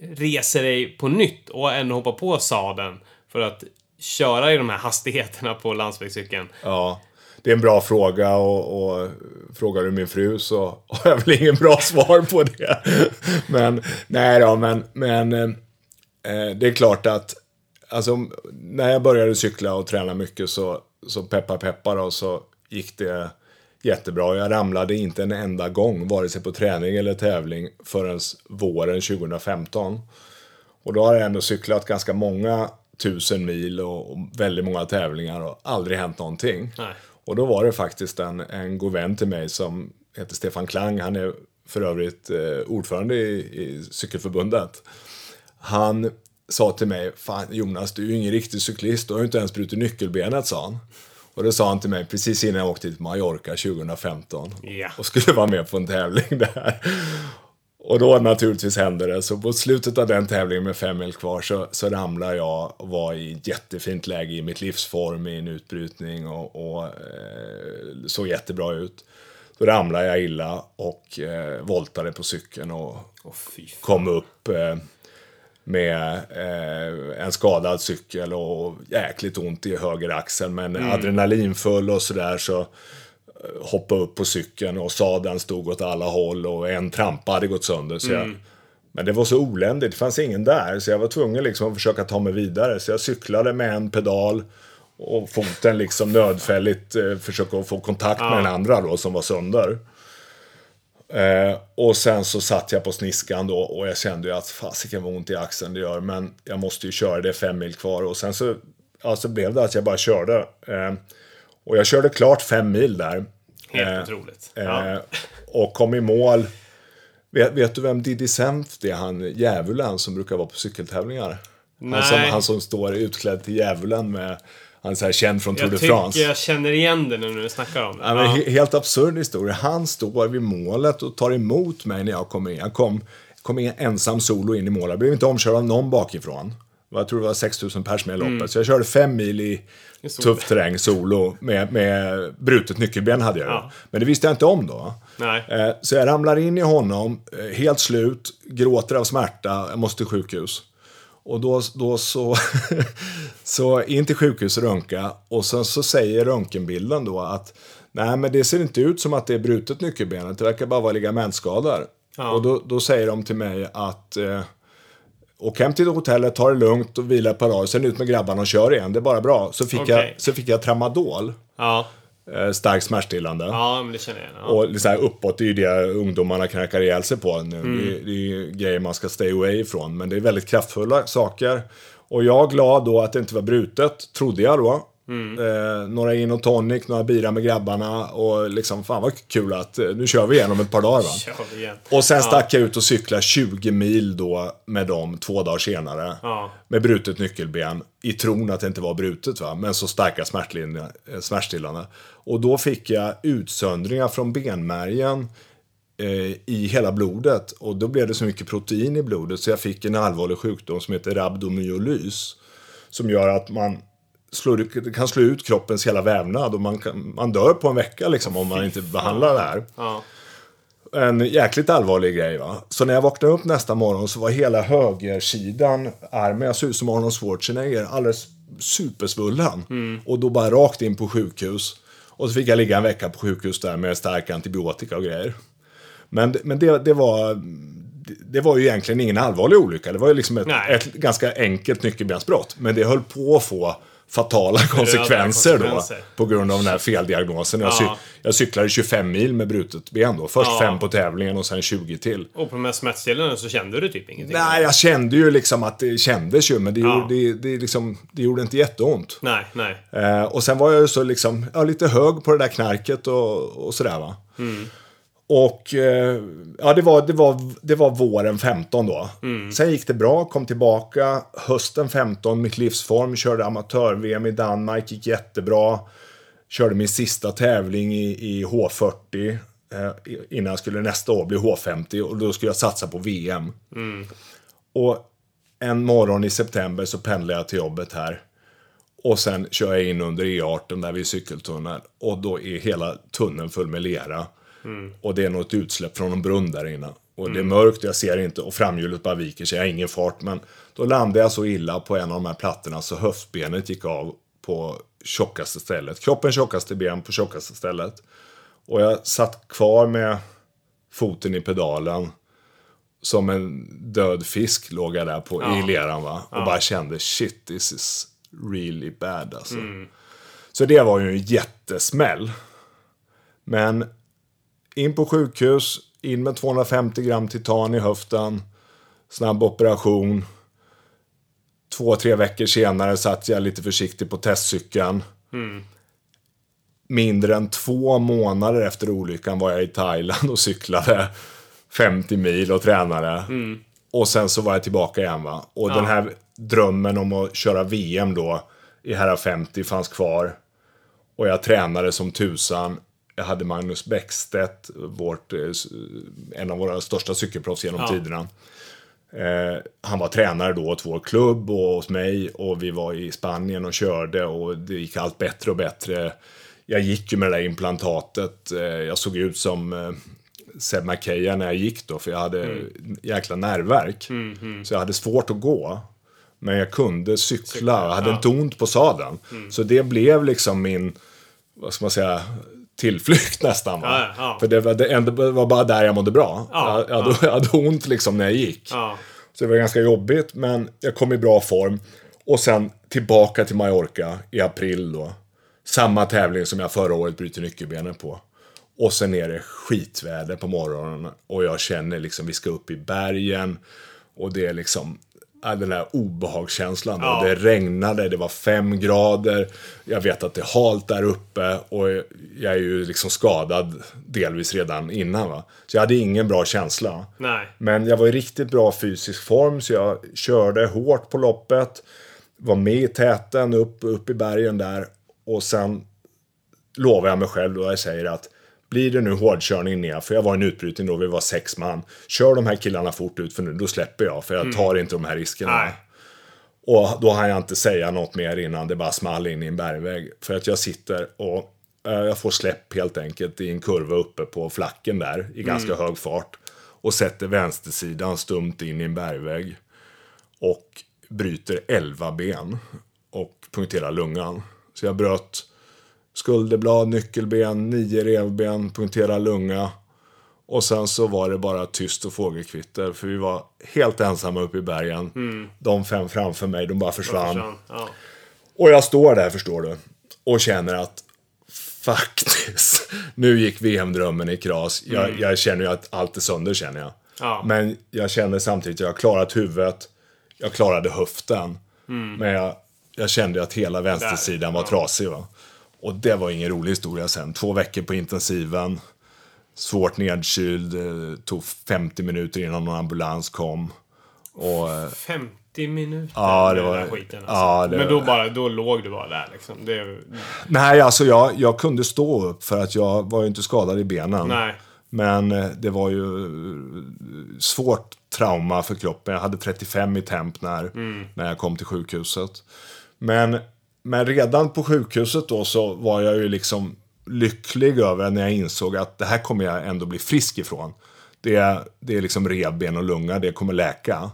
reser dig på nytt och ändå hoppar på sadeln för att köra i de här hastigheterna på landsvägscykeln? Ja, det är en bra fråga och, och frågar du min fru så har jag väl ingen bra svar på det. Men nej då, men, men eh, eh det är klart att alltså, när jag började cykla och träna mycket så, så peppar peppar och så gick det jättebra. Jag ramlade inte en enda gång, vare sig på träning eller tävling, förrän våren 2015. Och då har jag ändå cyklat ganska många tusen mil och, och väldigt många tävlingar och aldrig hänt någonting. Nej. Och då var det faktiskt en, en god vän till mig som heter Stefan Klang. Han är för övrigt eh, ordförande i, i cykelförbundet. Han sa till mig, fan Jonas, du är ju ingen riktig cyklist, du har ju inte ens brutit nyckelbenet, sa han. Och det sa han till mig precis innan jag åkte till Mallorca 2015. Ja. Och skulle vara med på en tävling där. Och då naturligtvis hände det. Så på slutet av den tävlingen med fem mil kvar så, så ramlade jag och var i ett jättefint läge i mitt livsform i en utbrytning och, och eh, såg jättebra ut. Då ramlade jag illa och eh, voltade på cykeln och fan. kom upp eh, med eh, en skadad cykel och jäkligt ont i höger axel. Men adrenalinfull och sådär så eh, hoppade upp på cykeln och sadeln stod åt alla håll och en trampa hade gått sönder. Så jag, men det var så oländigt, det fanns ingen där. Så jag var tvungen liksom att försöka ta mig vidare. Så jag cyklade med en pedal och foten liksom nödfälligt eh, försöka få kontakt med den andra då som var sönder. Eh, och sen så satt jag på sniskan då och jag kände ju att fasiken vad ont i axeln det gör. Men jag måste ju köra, det är fem mil kvar. Och sen så, ja, så blev det att jag bara körde. Eh, och jag körde klart fem mil där. Helt Eh, otroligt. Ja. Eh, och kom i mål. Vet, vet du vem Diddy Senft är? Han djävulen som brukar vara på cykeltävlingar. Han som, Nej. han som står utklädd till djävulen med... Han är så här känd från Tour Jag de tycker France. jag känner igen det nu när du snackar om det. Ja, Ja. he- Helt absurd historia. Han står vid målet och tar emot mig när jag kommer in. Jag kom, kom in ensam solo in i målet. Jag blev inte omkörd av någon bakifrån. Jag tror det var 6000 pers med i loppet. Mm. Så jag körde fem mil i tuff terräng solo. Med, med brutet nyckelben hade jag. Ja. Men det visste jag inte om då. Nej. Eh, Så jag ramlar in i honom, eh, helt slut, gråter av smärta, jag måste till sjukhus. Och då, då så, så in till sjukhus och röntga. Och sen så säger röntgenbilden då att nej men det ser inte ut som att det är brutet nyckelbenet, det verkar bara vara ligamentskador. Ja. Och då, då säger de till mig att eh, åk hem till hotellet, ta det lugnt och vila ett par dagar, sen ut med grabbarna och kör igen, det är bara bra. Så fick, jag, Okej. så fick jag tramadol, Ja. Eh, starkt smärtstillande. ja, men det känner jag igen. Ja. Och så här uppåt, det är ju det ungdomarna knäckar ihjäl sig på nu. Mm. Det, är- det är ju grejer man ska stay away ifrån. Men det är väldigt kraftfulla saker. Och jag glad då att det inte var brutet, trodde jag då. Mm. Eh, några gin och tonic, några bira med grabbarna och liksom fan vad kul att eh, nu kör vi igen om ett par dagar va. Och sen stack jag ut och cyklade 20 mil då med dem två dagar senare. Ja. Med brutet nyckelben. I tron att det inte var brutet va. Men så starka eh, smärtstillande. Och då fick jag utsöndringar från benmärgen eh, i hela blodet. Och då blev det så mycket protein i blodet så jag fick en allvarlig sjukdom som heter rabdomyolys. Som gör att man slår, kan slå ut kroppens hela vävnad och man, kan, man dör på en vecka liksom om man inte behandlar det här Ja. en jäkligt allvarlig grej va. Så när jag vaknade upp nästa morgon så var hela högersidan armen, jag såg ut som Arnold Schwarzenegger, alldeles supersvullen. Och då bara rakt in på sjukhus. Och så fick jag ligga en vecka på sjukhus där med stark antibiotika och grejer. Men, men det, det var... det- var ju egentligen ingen allvarlig olycka. Det var ju liksom ett, ett ganska enkelt nyckelbensbrott. Men det höll på att få fatala konsekvenser, då. På grund av den här feldiagnosen. Jag, Ja. cy- jag cyklade 25 mil med brutet ben då. Först Ja. fem på tävlingen och sen 20 till. Och på de här smärtstillande så kände du typ ingenting? Nej, jag kände ju liksom att det kändes ju, men det, Ja. gjorde, det, det, liksom, det gjorde inte jätteont. Nej, nej. Eh, och sen var jag ju så liksom, ja, lite hög på det där knarket och, och sådär va. Och eh, ja, det var, det, var, det var våren 15 då. Sen gick det bra, kom tillbaka. Hösten 15, mitt livsform, körde amatör-VM i Danmark, gick jättebra. Körde min sista tävling i, i H40 eh, innan jag skulle nästa år bli H50 och då skulle jag satsa på VM. Och en morgon i september så pendlar jag till jobbet här. Och sen kör jag in under E18 där vid cykeltunneln. Och då är hela tunneln full med lera. Och det är något utsläpp från en brunn där inne. Och det är mörkt, jag ser inte och framhjulet bara viker sig, jag har ingen fart. Men då landade jag så illa på en av de här plattorna så höftbenet gick av på tjockaste stället. Kroppens tjockaste ben på tjockaste stället. Och jag satt kvar med foten i pedalen. Som en död fisk låg jag där på, i leran va. Och bara kände shit this is really bad alltså. Så det var ju en jättesmäll. Men in på sjukhus, in med 250 gram titan i höften. Snabb operation. Två, tre veckor senare satt jag lite försiktigt på testcykeln. Mindre än två månader efter olyckan var jag i Thailand och cyklade 50 mil och tränade. Och sen så var jag tillbaka igen va. Och den här drömmen om att köra VM då i herrar 50 fanns kvar. Och jag tränade som tusan. Jag hade Magnus Bäckstedt, vårt, eh, en av våra största cykelproffs genom Ja. tiderna. Eh, han var tränare då åt vår klubb och hos mig och vi var i Spanien och körde och det gick allt bättre och bättre. Jag gick ju med det där implantatet. Eh, jag såg ut som eh, Seb McKeja när jag gick då för jag hade jäkla nervverk. Så jag hade svårt att gå. Men jag kunde cykla, jag hade ja. inte ont på sadeln. Så det blev liksom min, vad ska man säga, tillflykt nästan. Va? Ja, ja. För det var, det enda, var bara där jag mådde bra. Ja, jag, jag, hade, jag hade ont liksom när jag gick. Så det var ganska jobbigt, men jag kom i bra form. Och sen tillbaka till Mallorca i april då. Samma tävling som jag förra året bryter nyckelbenen på. Och sen är det skitväder på morgonen och jag känner liksom vi ska upp i bergen. Och det är liksom den där obehagskänslan. Ja. Det regnade, det var fem grader. Jag vet att det är halt där uppe och jag är ju liksom skadad delvis redan innan. Va? Så jag hade ingen bra känsla. Nej. Men jag var i riktigt bra fysisk form så jag körde hårt på loppet. Var med i täten upp, upp i bergen där. Och sen lovar jag mig själv då jag säger att blir det nu hårdkörning ner, för jag var en utbrytning då, vi var sex man. Kör de här killarna fort ut för nu, då släpper jag, för jag tar inte de här riskerna. Nej. Och då hann jag inte säga något mer innan det bara small in i en bergvägg. För att jag sitter och eh, jag får släpp helt enkelt i en kurva uppe på flacken där i ganska hög fart. Och sätter vänstersidan stumt in i en bergvägg. Och bryter 11 ben och punkterar lungan. Så jag bröt skulderblad, nyckelben, nio revben, punkterar lunga. Och sen så var det bara tyst och fågelkvitter. För vi var helt ensamma uppe i bergen. De fem framför mig, de bara försvann. Försvann. Ja. Och jag står där förstår du. Och känner att faktiskt, nu gick VM-drömmen i kras. Jag, jag känner ju att allt är sönder känner jag. Ja. Men jag känner samtidigt att jag har klarat huvudet. Jag klarade höften. Men jag, jag kände att hela vänstersidan var ja. trasig. Va? Och det var ingen rolig historia sen. Två veckor på intensiven. Svårt nedkyld. eh, Tog 50 minuter innan någon ambulans kom. Och, eh, 50 minuter Ja, det var- den skiten alltså. ja, det Men då, bara, då låg du bara där liksom. Det, Nej, alltså jag, jag kunde stå upp för att jag var ju inte skadad i benen. nej. Men eh, det var ju eh, svårt trauma för kroppen. Jag hade 35 i temp när, när jag kom till sjukhuset. Men, men redan på sjukhuset då så var jag ju liksom lycklig över när jag insåg att det här kommer jag ändå bli frisk ifrån. Det, är- det är liksom revben och lunga, det kommer läka.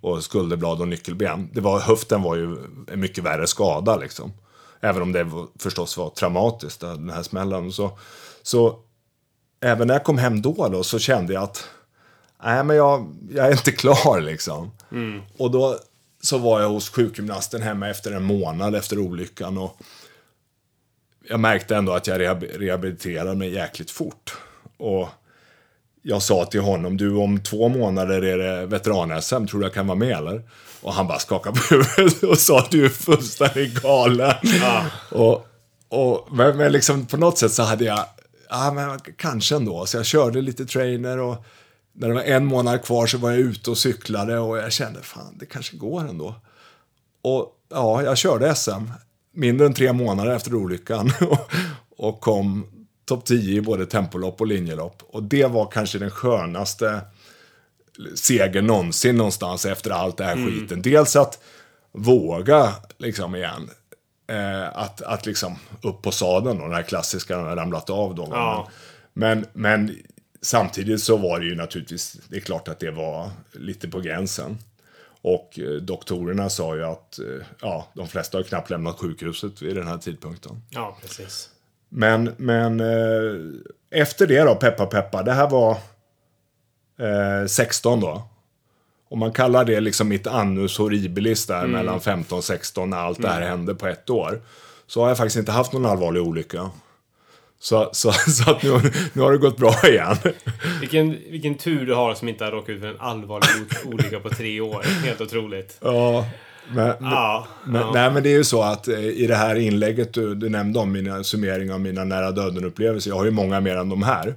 Och skulderblad och nyckelben. Det var, höften var ju en mycket värre skada liksom. Även om det var, förstås var traumatiskt, den här smällen. Så, så även när jag kom hem då, då så kände jag att nej, men jag, jag är inte klar liksom. Och då så var jag hos sjukgymnasten hemma efter en månad efter olyckan. Och jag märkte ändå att jag rehab- rehabiliterade mig jäkligt fort. Och jag sa till honom, du om två månader är det veteran-SM, tror du jag kan vara med eller? Och han bara skakade på huvudet och sa, du är fullständigt galen. Och, och, men, men liksom på något sätt så hade jag, ja men kanske ändå. Så jag körde lite trainer och när det var en månad kvar så var jag ute och cyklade och jag kände, fan det kanske går ändå. Och ja, jag körde SM mindre än tre månader efter olyckan och, kom topp 10 i både tempolopp och linjelopp. Och det var kanske den skönaste segern någonsin någonstans efter allt det här skiten. Dels att våga liksom igen. Eh, att, att liksom upp på sadeln och den här klassiska när jag ramlat av då. Ja. Men, men samtidigt så var det ju naturligtvis, det är klart att det var lite på gränsen. Och eh, doktorerna sa ju att eh, ja, de flesta har knappt lämnat sjukhuset vid den här tidpunkten. Ja, precis. Men, men eh, efter det då, peppa peppa, det här var eh, 16 då. Om man kallar det liksom mitt annus horribilis där mellan 15 och 16 när allt det här hände på ett år. Så har jag faktiskt inte haft någon allvarlig olycka. Så, så, så att nu, nu har det gått bra igen. Vilken, vilken tur du har som inte har råkat ut för en allvarlig olycka på tre år. Helt otroligt. Ja, men, Ja. Men, ja. Nej, men det är ju så att eh, i det här inlägget du, du nämnde om mina summering av mina nära döden-upplevelser. Jag har ju många mer än de här.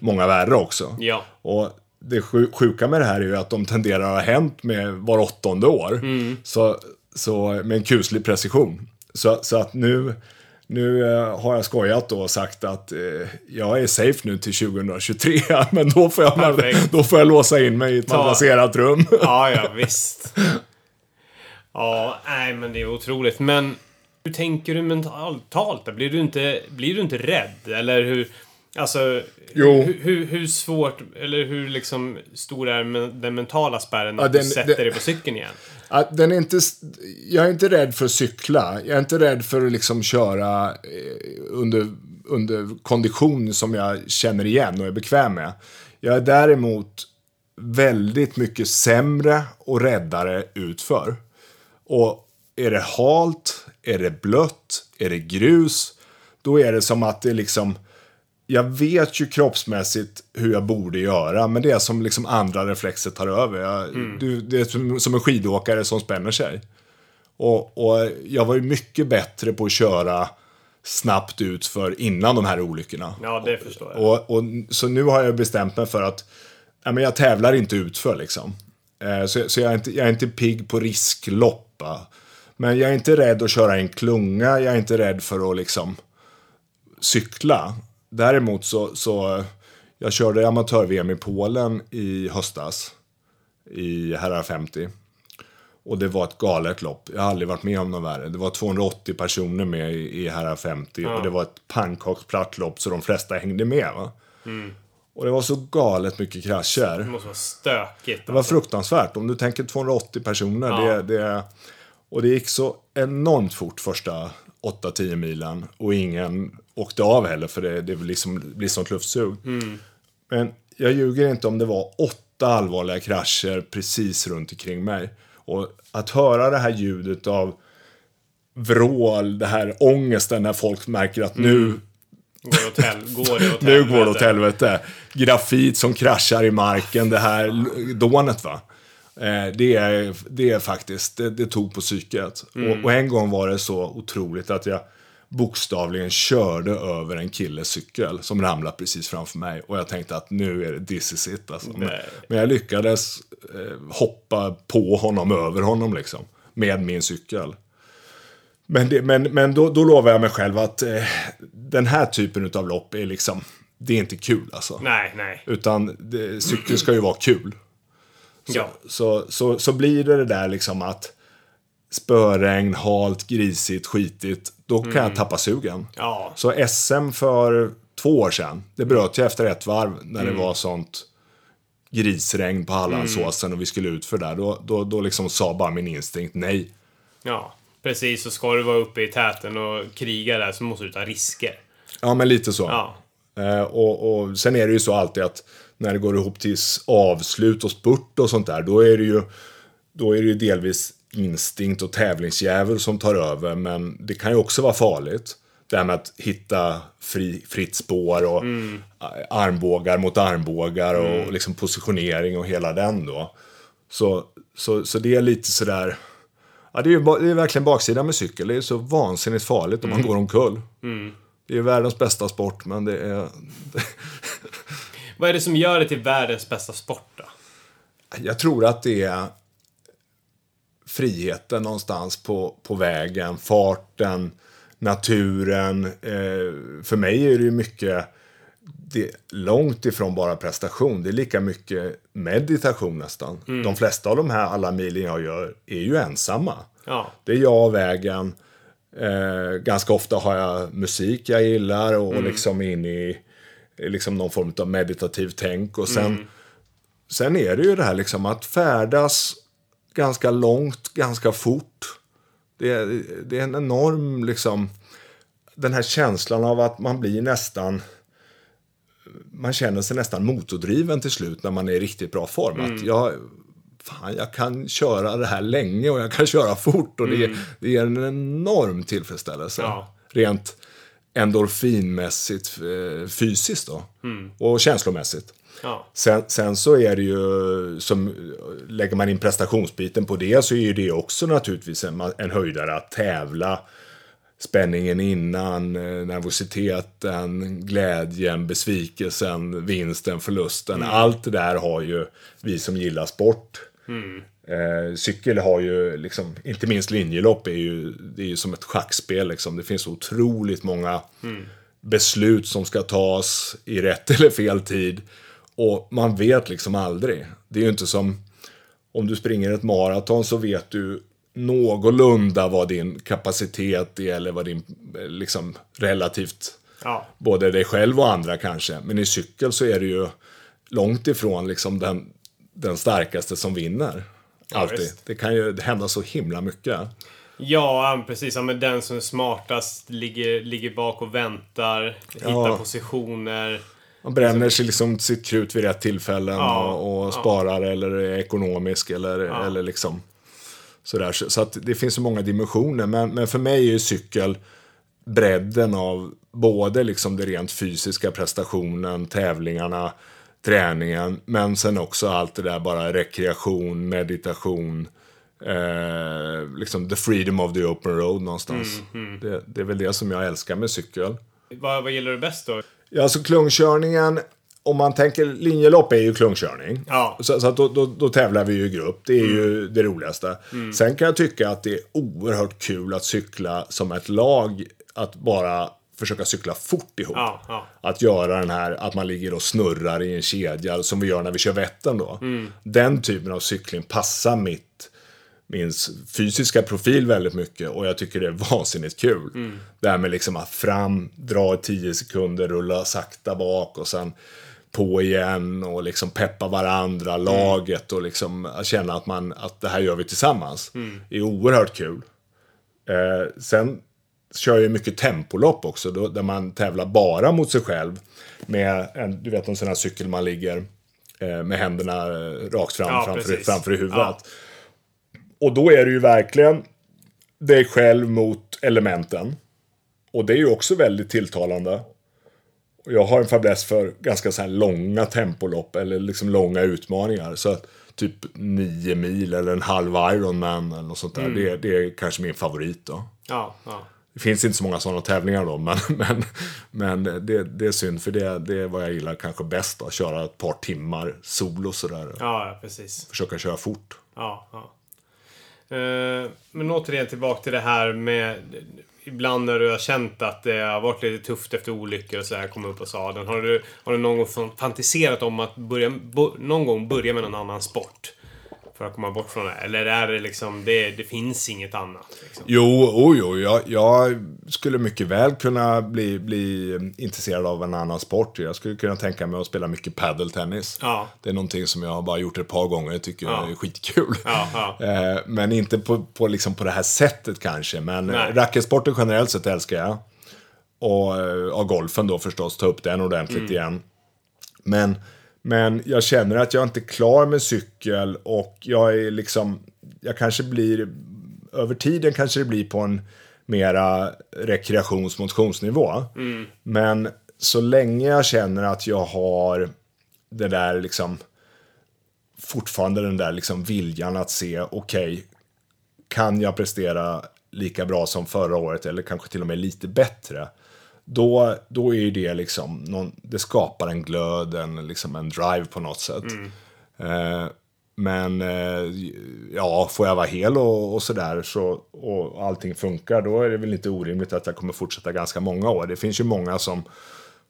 Många värre också. Ja. Och det sju- sjuka med det här är ju att de tenderar att ha hänt med var åttonde år. Så, så med en kuslig precision. Så, så att nu, nu eh, har jag skojat då och sagt att eh, jag är safe nu till 2023. Men då får jag, Perfekt. då får jag låsa in mig i ett madrasserat rum. Ja, ja, visst. Ja, nej, men det är otroligt. Men hur tänker du mentalt? Blir du inte, blir du inte rädd? Eller hur... Alltså, Jo. Hur, hur, hur svårt, eller hur liksom stor är den mentala spärren Ja, att den- du sätter den- dig på cykeln igen? Att den är inte, jag är inte rädd för att cykla. Jag är inte rädd för att liksom köra eh, under, under kondition som jag känner igen och är bekväm med. Jag är däremot väldigt mycket sämre och räddare utför. Och är det halt, är det blött, är det grus, då är det som att det liksom jag vet ju kroppsmässigt hur jag borde göra, men det är som liksom andra reflexer tar över. Jag, du, det är som, en skidåkare som spänner sig. Och, och jag var ju mycket bättre på att köra snabbt ut för innan de här olyckorna. Ja, det förstår jag. Och, och, så nu har jag bestämt mig för att ja, men jag tävlar inte utför liksom. Eh, så så jag, är inte, jag är inte pigg på risklopp. Men jag är inte rädd att köra en klunga, jag är inte rädd för att liksom cykla. Däremot så, så jag körde amatör-VM i Polen i höstas. I herrar 50. Och det var ett galet lopp. Jag har aldrig varit med om något värre. Det var 280 personer med i, i herrar 50 och det var ett pannkaksplatt lopp så de flesta hängde med. Va? Och det var så galet mycket krascher. Det måste vara stökigt. Det var fruktansvärt. Om du tänker 280 personer. Ja. Det, det, och det gick så enormt fort första 8-10 milen. Och ingen åkte av heller för det, det liksom, blir sånt luftsug. Men jag ljuger inte om det var åtta allvarliga krascher precis runt omkring mig. Och att höra det här ljudet av vrål, det här ångesten när folk märker att nu Går det går det åt nu går det åt helvete? Grafit som kraschar i marken, det här dånet va. Eh, det, är, det är faktiskt, det, det tog på psyket. Och, och en gång var det så otroligt att jag bokstavligen körde över en killes cykel som ramlade precis framför mig. Och jag tänkte att nu är det this is it alltså. Men, men jag lyckades eh, hoppa på honom, över honom liksom. Med min cykel. Men, det, men, men då, då lovar jag mig själv att eh, den här typen av lopp är liksom, det är inte kul alltså. Nej, nej. Utan det, cykel ska ju vara kul. Så, Ja. så, så, så blir det det där liksom att spöregn, halt, grisigt, skitigt. Då kan jag tappa sugen. Ja. Så SM för två år sedan, det bröt jag efter ett varv när det var sånt grisregn på Hallandsåsen och vi skulle ut för där. Då, då, då liksom sa bara min instinkt nej. Ja, precis. Så ska du vara uppe i täten och kriga där så måste du ta risker. Ja, men lite så. Ja. Eh, och, och sen är det ju så alltid att när det går ihop till avslut och spurt och sånt där, då är det ju, då är det ju delvis instinkt och tävlingsdjävul som tar över, men det kan ju också vara farligt. Det här med att hitta fri, fritt spår och a- armbågar mot armbågar och liksom positionering och hela den då. Så, så, så det är lite sådär, ja det är, ju det är verkligen baksidan med cykel, det är så vansinnigt farligt om man går omkull. Det är världens bästa sport, men det är... Vad är det som gör det till världens bästa sport då? Jag tror att det är friheten någonstans på, på vägen, farten, naturen. Eh, för mig är det ju mycket det långt ifrån bara prestation. Det är lika mycket meditation nästan. De flesta av de här alla milen jag gör är ju ensamma. Ja. Det är jag och vägen. Eh, ganska ofta har jag musik jag gillar och liksom in i liksom någon form av meditativ tänk. Och sen, sen är det ju det här liksom att färdas ganska långt, ganska fort. Det är, det är en enorm liksom, den här känslan av att man blir nästan man känner sig nästan motordriven till slut när man är i riktigt bra form. Att jag, fan, jag kan köra det här länge och jag kan köra fort och det, det ger en enorm tillfredsställelse. Ja. Rent endorfinmässigt, eh, fysiskt då. Och känslomässigt. Ja. Sen, sen så är det ju, som, lägger man in prestationsbiten på det så är ju det också naturligtvis en, en höjdare att tävla spänningen innan, eh, nervositeten, glädjen, besvikelsen, vinsten, förlusten. Allt det där har ju vi som gillar sport. Eh, cykel har ju, liksom, inte minst linjelopp, är ju, det är ju som ett schackspel. Liksom. Det finns otroligt många beslut som ska tas i rätt eller fel tid. Och man vet liksom aldrig. Det är ju inte som om du springer ett maraton så vet du någorlunda vad din kapacitet är eller vad din, eh, liksom relativt, Ja. både dig själv och andra kanske. Men i cykel så är det ju långt ifrån liksom den, den starkaste som vinner. Alltid. visst. det kan ju hända så himla mycket. Ja, precis. Ja, men den som är smartast ligger, ligger bak och väntar. Hittar Ja. positioner. Man bränner sig liksom sitt krut vid rätt tillfällen Ja, och, och ja. sparar eller är ekonomisk eller, eller liksom sådär. Så, så att det finns så många dimensioner. Men, men för mig är ju cykel bredden av både liksom det rent fysiska prestationen, tävlingarna, träningen, men sen också allt det där bara rekreation, meditation, eh, liksom the freedom of the open road någonstans. Det, det är väl det som jag älskar med cykel. Vad, vad gillar du bäst då? Ja, alltså klungkörningen, om man tänker linjelopp är ju klungkörning. Ja. Så, så att då, då, då tävlar vi ju i grupp. Det är ju det roligaste. Sen kan jag tycka att det är oerhört kul att cykla som ett lag. Att bara försöka cykla fort ihop. Ja, ja. Att göra den här, att man ligger och snurrar i en kedja som vi gör när vi kör Vättern då. Den typen av cykling passar mitt min fysiska profil väldigt mycket och jag tycker det är vansinnigt kul. Det här med liksom att fram, dra i 10 sekunder, rulla sakta bak och sen på igen och liksom peppa varandra, laget och liksom känna att, man, att det här gör vi tillsammans. Det är oerhört kul. Eh, sen kör jag mycket tempolopp också, då, där man tävlar bara mot sig själv. Med en, du vet en sån här cykel man ligger eh, med händerna eh, rakt fram Ja, framför, precis. framför i huvudet. Ja. Och då är det ju verkligen dig själv mot elementen. Och det är ju också väldigt tilltalande. Jag har en fäbless för ganska så här långa tempolopp eller liksom långa utmaningar. Så att typ nio mil eller en halv Ironman eller något sånt där. Mm. Det, det är kanske min favorit då. Ja, ja. Det finns inte så många sådana tävlingar då, men, men, men det, det är synd för det, det är vad jag gillar kanske bäst då. Köra ett par timmar solo sådär. Ja, ja, precis. Försöka köra fort. Ja, ja. Eh, men återigen tillbaka till det här med ibland när du har känt att det har varit lite tufft efter olyckor och så här, komma upp på sadeln. Har du, har du någon gång fantiserat om att börja, bo, någon gång börja med någon annan sport? För att komma bort från det? Eller är det liksom, det, det finns inget annat? Liksom? Jo, oh, jo jag, jag skulle mycket väl kunna bli, bli intresserad av en annan sport. Jag skulle kunna tänka mig att spela mycket padeltennis. Ja. Det är någonting som jag har bara gjort ett par gånger. Jag tycker Ja. är skitkul. Ja, ja. Eh, Men inte på, på, liksom på det här sättet kanske. Men Nej. Racketsporten generellt sett älskar jag. Och, eh, och golfen då förstås, ta upp den ordentligt Mm. igen. Men, men jag känner att jag inte är klar med cykel och jag är liksom, jag kanske blir, över tiden kanske det blir på en mera rekreations motionsnivå. Men så länge jag känner att jag har det där liksom, fortfarande den där liksom viljan att se, okej, kan jag prestera lika bra som förra året eller kanske till och med lite bättre? Då, då är ju det liksom, någon, det skapar en glöd, en, liksom en drive på något sätt. Eh, men eh, ja, får jag vara hel och, och sådär så, och allting funkar, då är det väl inte orimligt att jag kommer fortsätta ganska många år. Det finns ju många som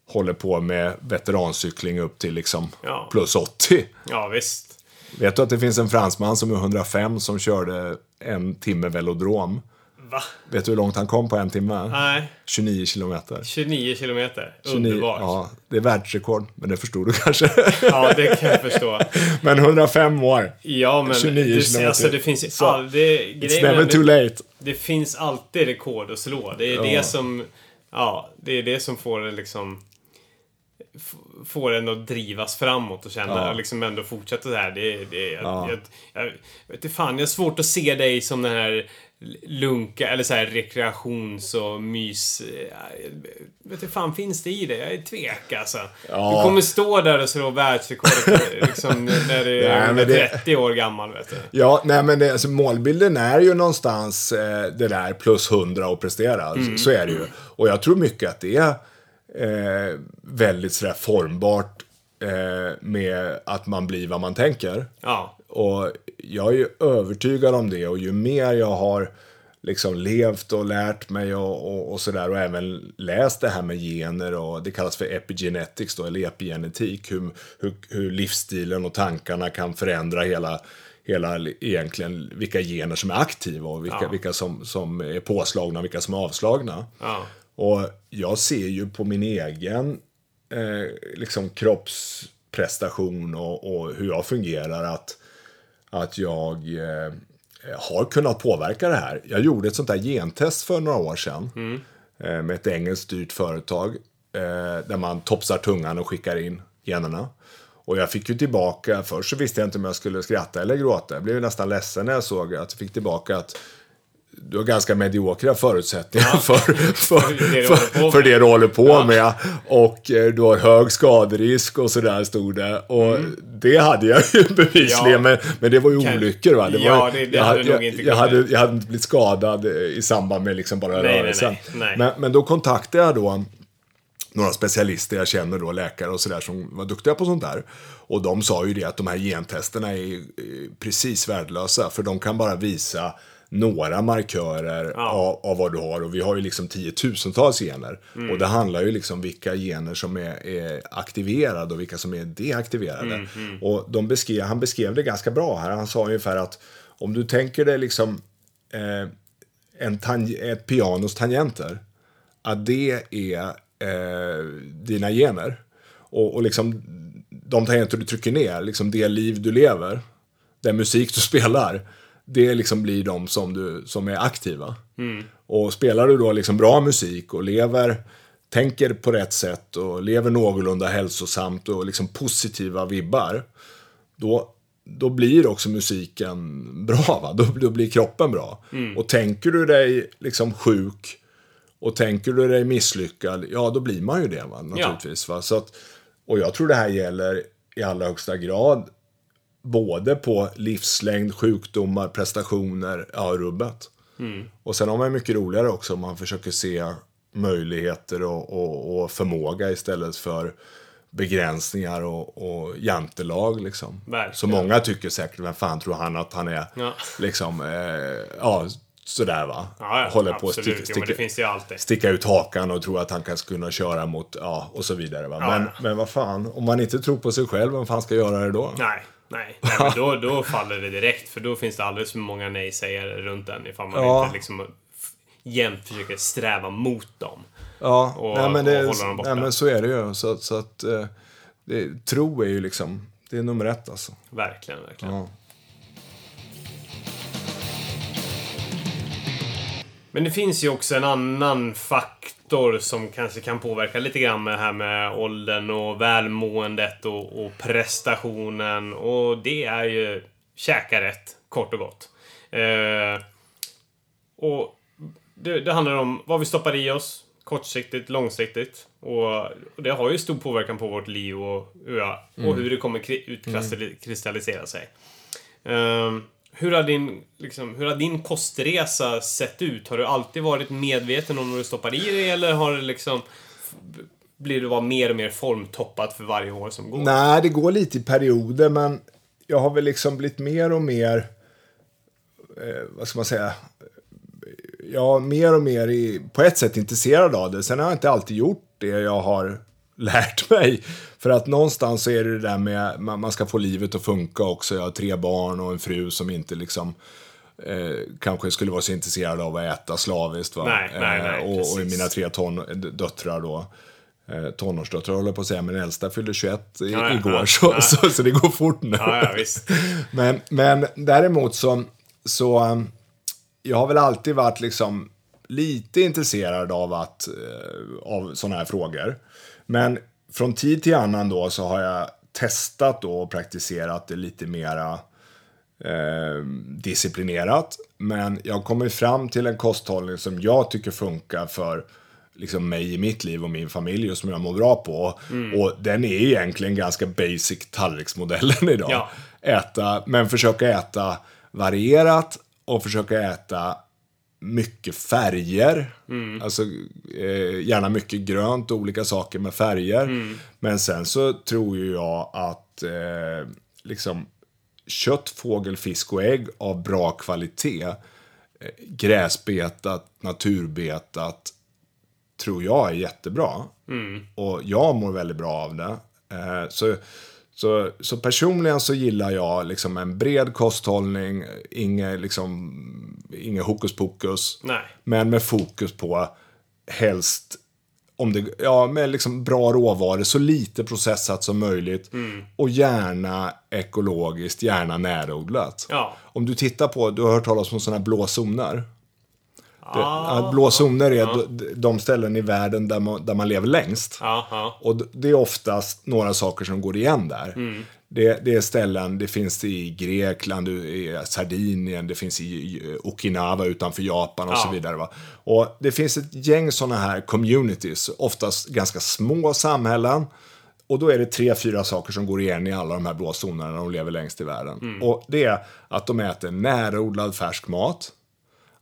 håller på med veterancykling upp till liksom Ja. plus 80. Ja, visst. Vet du att det finns en fransman som är 105 som körde en timme velodrom? Va? Vet du hur långt han kom på en timme? Nej. 29 kilometer. 29 kilometer. 29, Underbart. Ja. Ja, det är världsrekord, men det förstod du kanske. det kan jag förstå. men 105 år. Ja, men 29 det, kilometer. alltså, det finns ju Så, aldrig... It's never det- too late. Det finns alltid rekord att slå. Det är Ja. det som... Ja, det är det som får det liksom... får en att drivas framåt och känna, Ja. liksom ändå fortsätta så här. Det, det, jag, Ja. jag, jag, inte fan, jag har svårt att se dig som den här lunka, eller så här rekreations och mys... jag Vet inte fan finns det i det? Jag är tvek alltså. Ja. Du kommer stå där och slå världsrekord liksom, när du Nej, är det- 30 år gammal, vet du. Ja, nej men det, alltså, målbilden är ju någonstans eh, det där plus 100 att prestera. Mm. Så är det ju. Och jag tror mycket att det är eh, väldigt sådär formbart eh, med att man blir vad man tänker. Ja. Och jag är ju övertygad om det och ju mer jag har liksom levt och lärt mig och, och, och sådär och även läst det här med gener och det kallas för epigenetics då, eller epigenetik, hur, hur, hur livsstilen och tankarna kan förändra hela, hela egentligen vilka gener som är aktiva och vilka, Ja. vilka som, som är påslagna och vilka som är avslagna. Ja. Och jag ser ju på min egen eh, liksom kroppsprestation och, och hur jag fungerar att, att jag eh, eh, har kunnat påverka det här. Jag gjorde ett sånt där gentest för några år sedan eh, med ett engelskt styrt företag eh, där man topsar tungan och skickar in generna. Och jag fick ju tillbaka, först så visste jag inte om jag skulle skratta eller gråta. Jag blev ju nästan ledsen när jag såg att jag fick tillbaka att du har ganska mediokra förutsättningar för, för, för, för med. det du håller på med. Och eh, du har hög skaderisk och sådär stod det. Och det hade jag ju bevisligen, Ja. men, men det var ju Kan- olyckor va. Det var, Ja, det- det jag, hade du nog jag, inte jag, hade, jag hade inte blivit skadad eh, i samband med liksom bara Nej, nej, rörelsen. nej, nej. Men, men då kontaktade jag då några specialister jag känner då, läkare och sådär som var duktiga på sånt där. Och de sa ju det att de här gentesterna är eh, precis värdelösa för de kan bara visa några markörer Ja. av, av vad du har och vi har ju liksom tiotusentals gener. Mm. Och det handlar ju liksom vilka gener som är, är aktiverade och vilka som är deaktiverade. Mm, Och de beskrev, han beskrev det ganska bra här. Han sa ungefär att om du tänker dig liksom eh, en ett pianos tangenter att det är eh, dina gener. Och, och liksom de tangenter du trycker ner, liksom det liv du lever, den musik du spelar, det liksom blir de som, du, som är aktiva. Och spelar du då liksom bra musik och lever, tänker på rätt sätt och lever någorlunda hälsosamt och liksom positiva vibbar, då, då blir också musiken bra. Va? Då, då blir kroppen bra. Och tänker du dig liksom sjuk och tänker du dig misslyckad, ja då blir man ju det va? naturligtvis. Va? Så att, och jag tror det här gäller i allra högsta grad både på livslängd, sjukdomar, prestationer, ja rubbet. Och sen har man mycket roligare också om man försöker se möjligheter och, och, och förmåga istället för begränsningar och, och jantelag. Liksom. Verkligen. Så många tycker säkert, vem fan tror han att han är? Ja. Liksom, eh, ja, sådär va. Ja, ja, Håller på att absolut. sticka, Jo, sticka, ut hakan och tro att han kan kunna köra mot, ja, och så vidare. Va? Men, men vad fan, om man inte tror på sig själv, vem fan ska göra det då? Nej, nej. nej men då, då faller det direkt. För då finns det alldeles för många nej-sägare runt den. Ifall man Ja. inte liksom jämt försöker sträva mot dem. Ja, och- nej, men det, hålla dem borta. nej, men så är det ju. Så, så att eh, det, tro är ju liksom, det är nummer ett alltså. Verkligen, verkligen. Ja. Men det finns ju också en annan faktor som kanske kan påverka lite grann med det här med åldern och välmåendet och, och prestationen. Och det är ju käka rätt, kort och gott. Eh, och det, det handlar om vad vi stoppar i oss, kortsiktigt, långsiktigt. Och, och det har ju stor påverkan på vårt liv och, hur jag- och hur det kommer kri- utkristallisera sig. Ehm, hur, har din, liksom, hur har din kostresa sett ut? Har du alltid varit medveten om vad du stoppar i dig eller har det liksom... Blir du bara mer och mer formtoppat för varje år som går? Nej, det går lite i perioder, men jag har väl liksom blivit mer och mer, eh, vad ska man säga, ja, mer och mer i, på ett sätt intresserad av det. Sen har jag inte alltid gjort det jag har lärt mig. För att någonstans så är det det där med, man, man ska få livet att funka också. Jag har tre barn och en fru som inte liksom eh, kanske skulle vara så intresserad av att äta slaviskt. Va? Nej, nej, nej, eh, och, och mina tre ton, döttrar då. Eh, tonårsdöttrar håller på att säga, men äldsta fyllde 21 i, Ja, igår. ja, så, ja. Så, så det går fort nu. Men, men däremot så, så um, jag har väl alltid varit liksom lite intresserad av, att, eh, av sådana här frågor. Men från tid till annan då så har jag testat då och praktiserat det lite mera eh, disciplinerat. Men jag har kommit fram till en kosthållning som jag tycker funkar för liksom mig i mitt liv och min familj och som jag mår bra på. Mm. Och den är egentligen ganska basic tallriksmodellen idag. Ja. Äta, men försöka äta varierat och försöka äta mycket färger. Alltså eh, gärna mycket grönt och olika saker med färger. Men sen så tror ju jag att eh, liksom kött, fågel, fisk och ägg av bra kvalitet, eh, gräsbetat, naturbetat, tror jag är jättebra. Och jag mår väldigt bra av det. Eh, så, så, så personligen så gillar jag liksom en bred kosthållning, inget liksom, inget hokus pokus. Nej. Men med fokus på helst om det, ja, med liksom bra råvaror, så lite processat som möjligt. Och gärna ekologiskt, gärna närodlat. Ja. Om du tittar på, du har hört talas om sådana här blå zoner. Ja, blå zoner är de- de ställen i världen där man, där man lever längst. Ja, ja. Och det är oftast några saker som går igen där. Mm. Det, det är ställen, det finns det i Grekland, i Sardinien, det finns i Okinawa utanför Japan och Ja. så vidare. Va? Och det finns ett gäng sådana här communities, oftast ganska små samhällen. Och då är det tre, fyra saker som går igen i alla de här blå zonerna när de lever längst i världen. Mm. Och det är att de äter närodlad färsk mat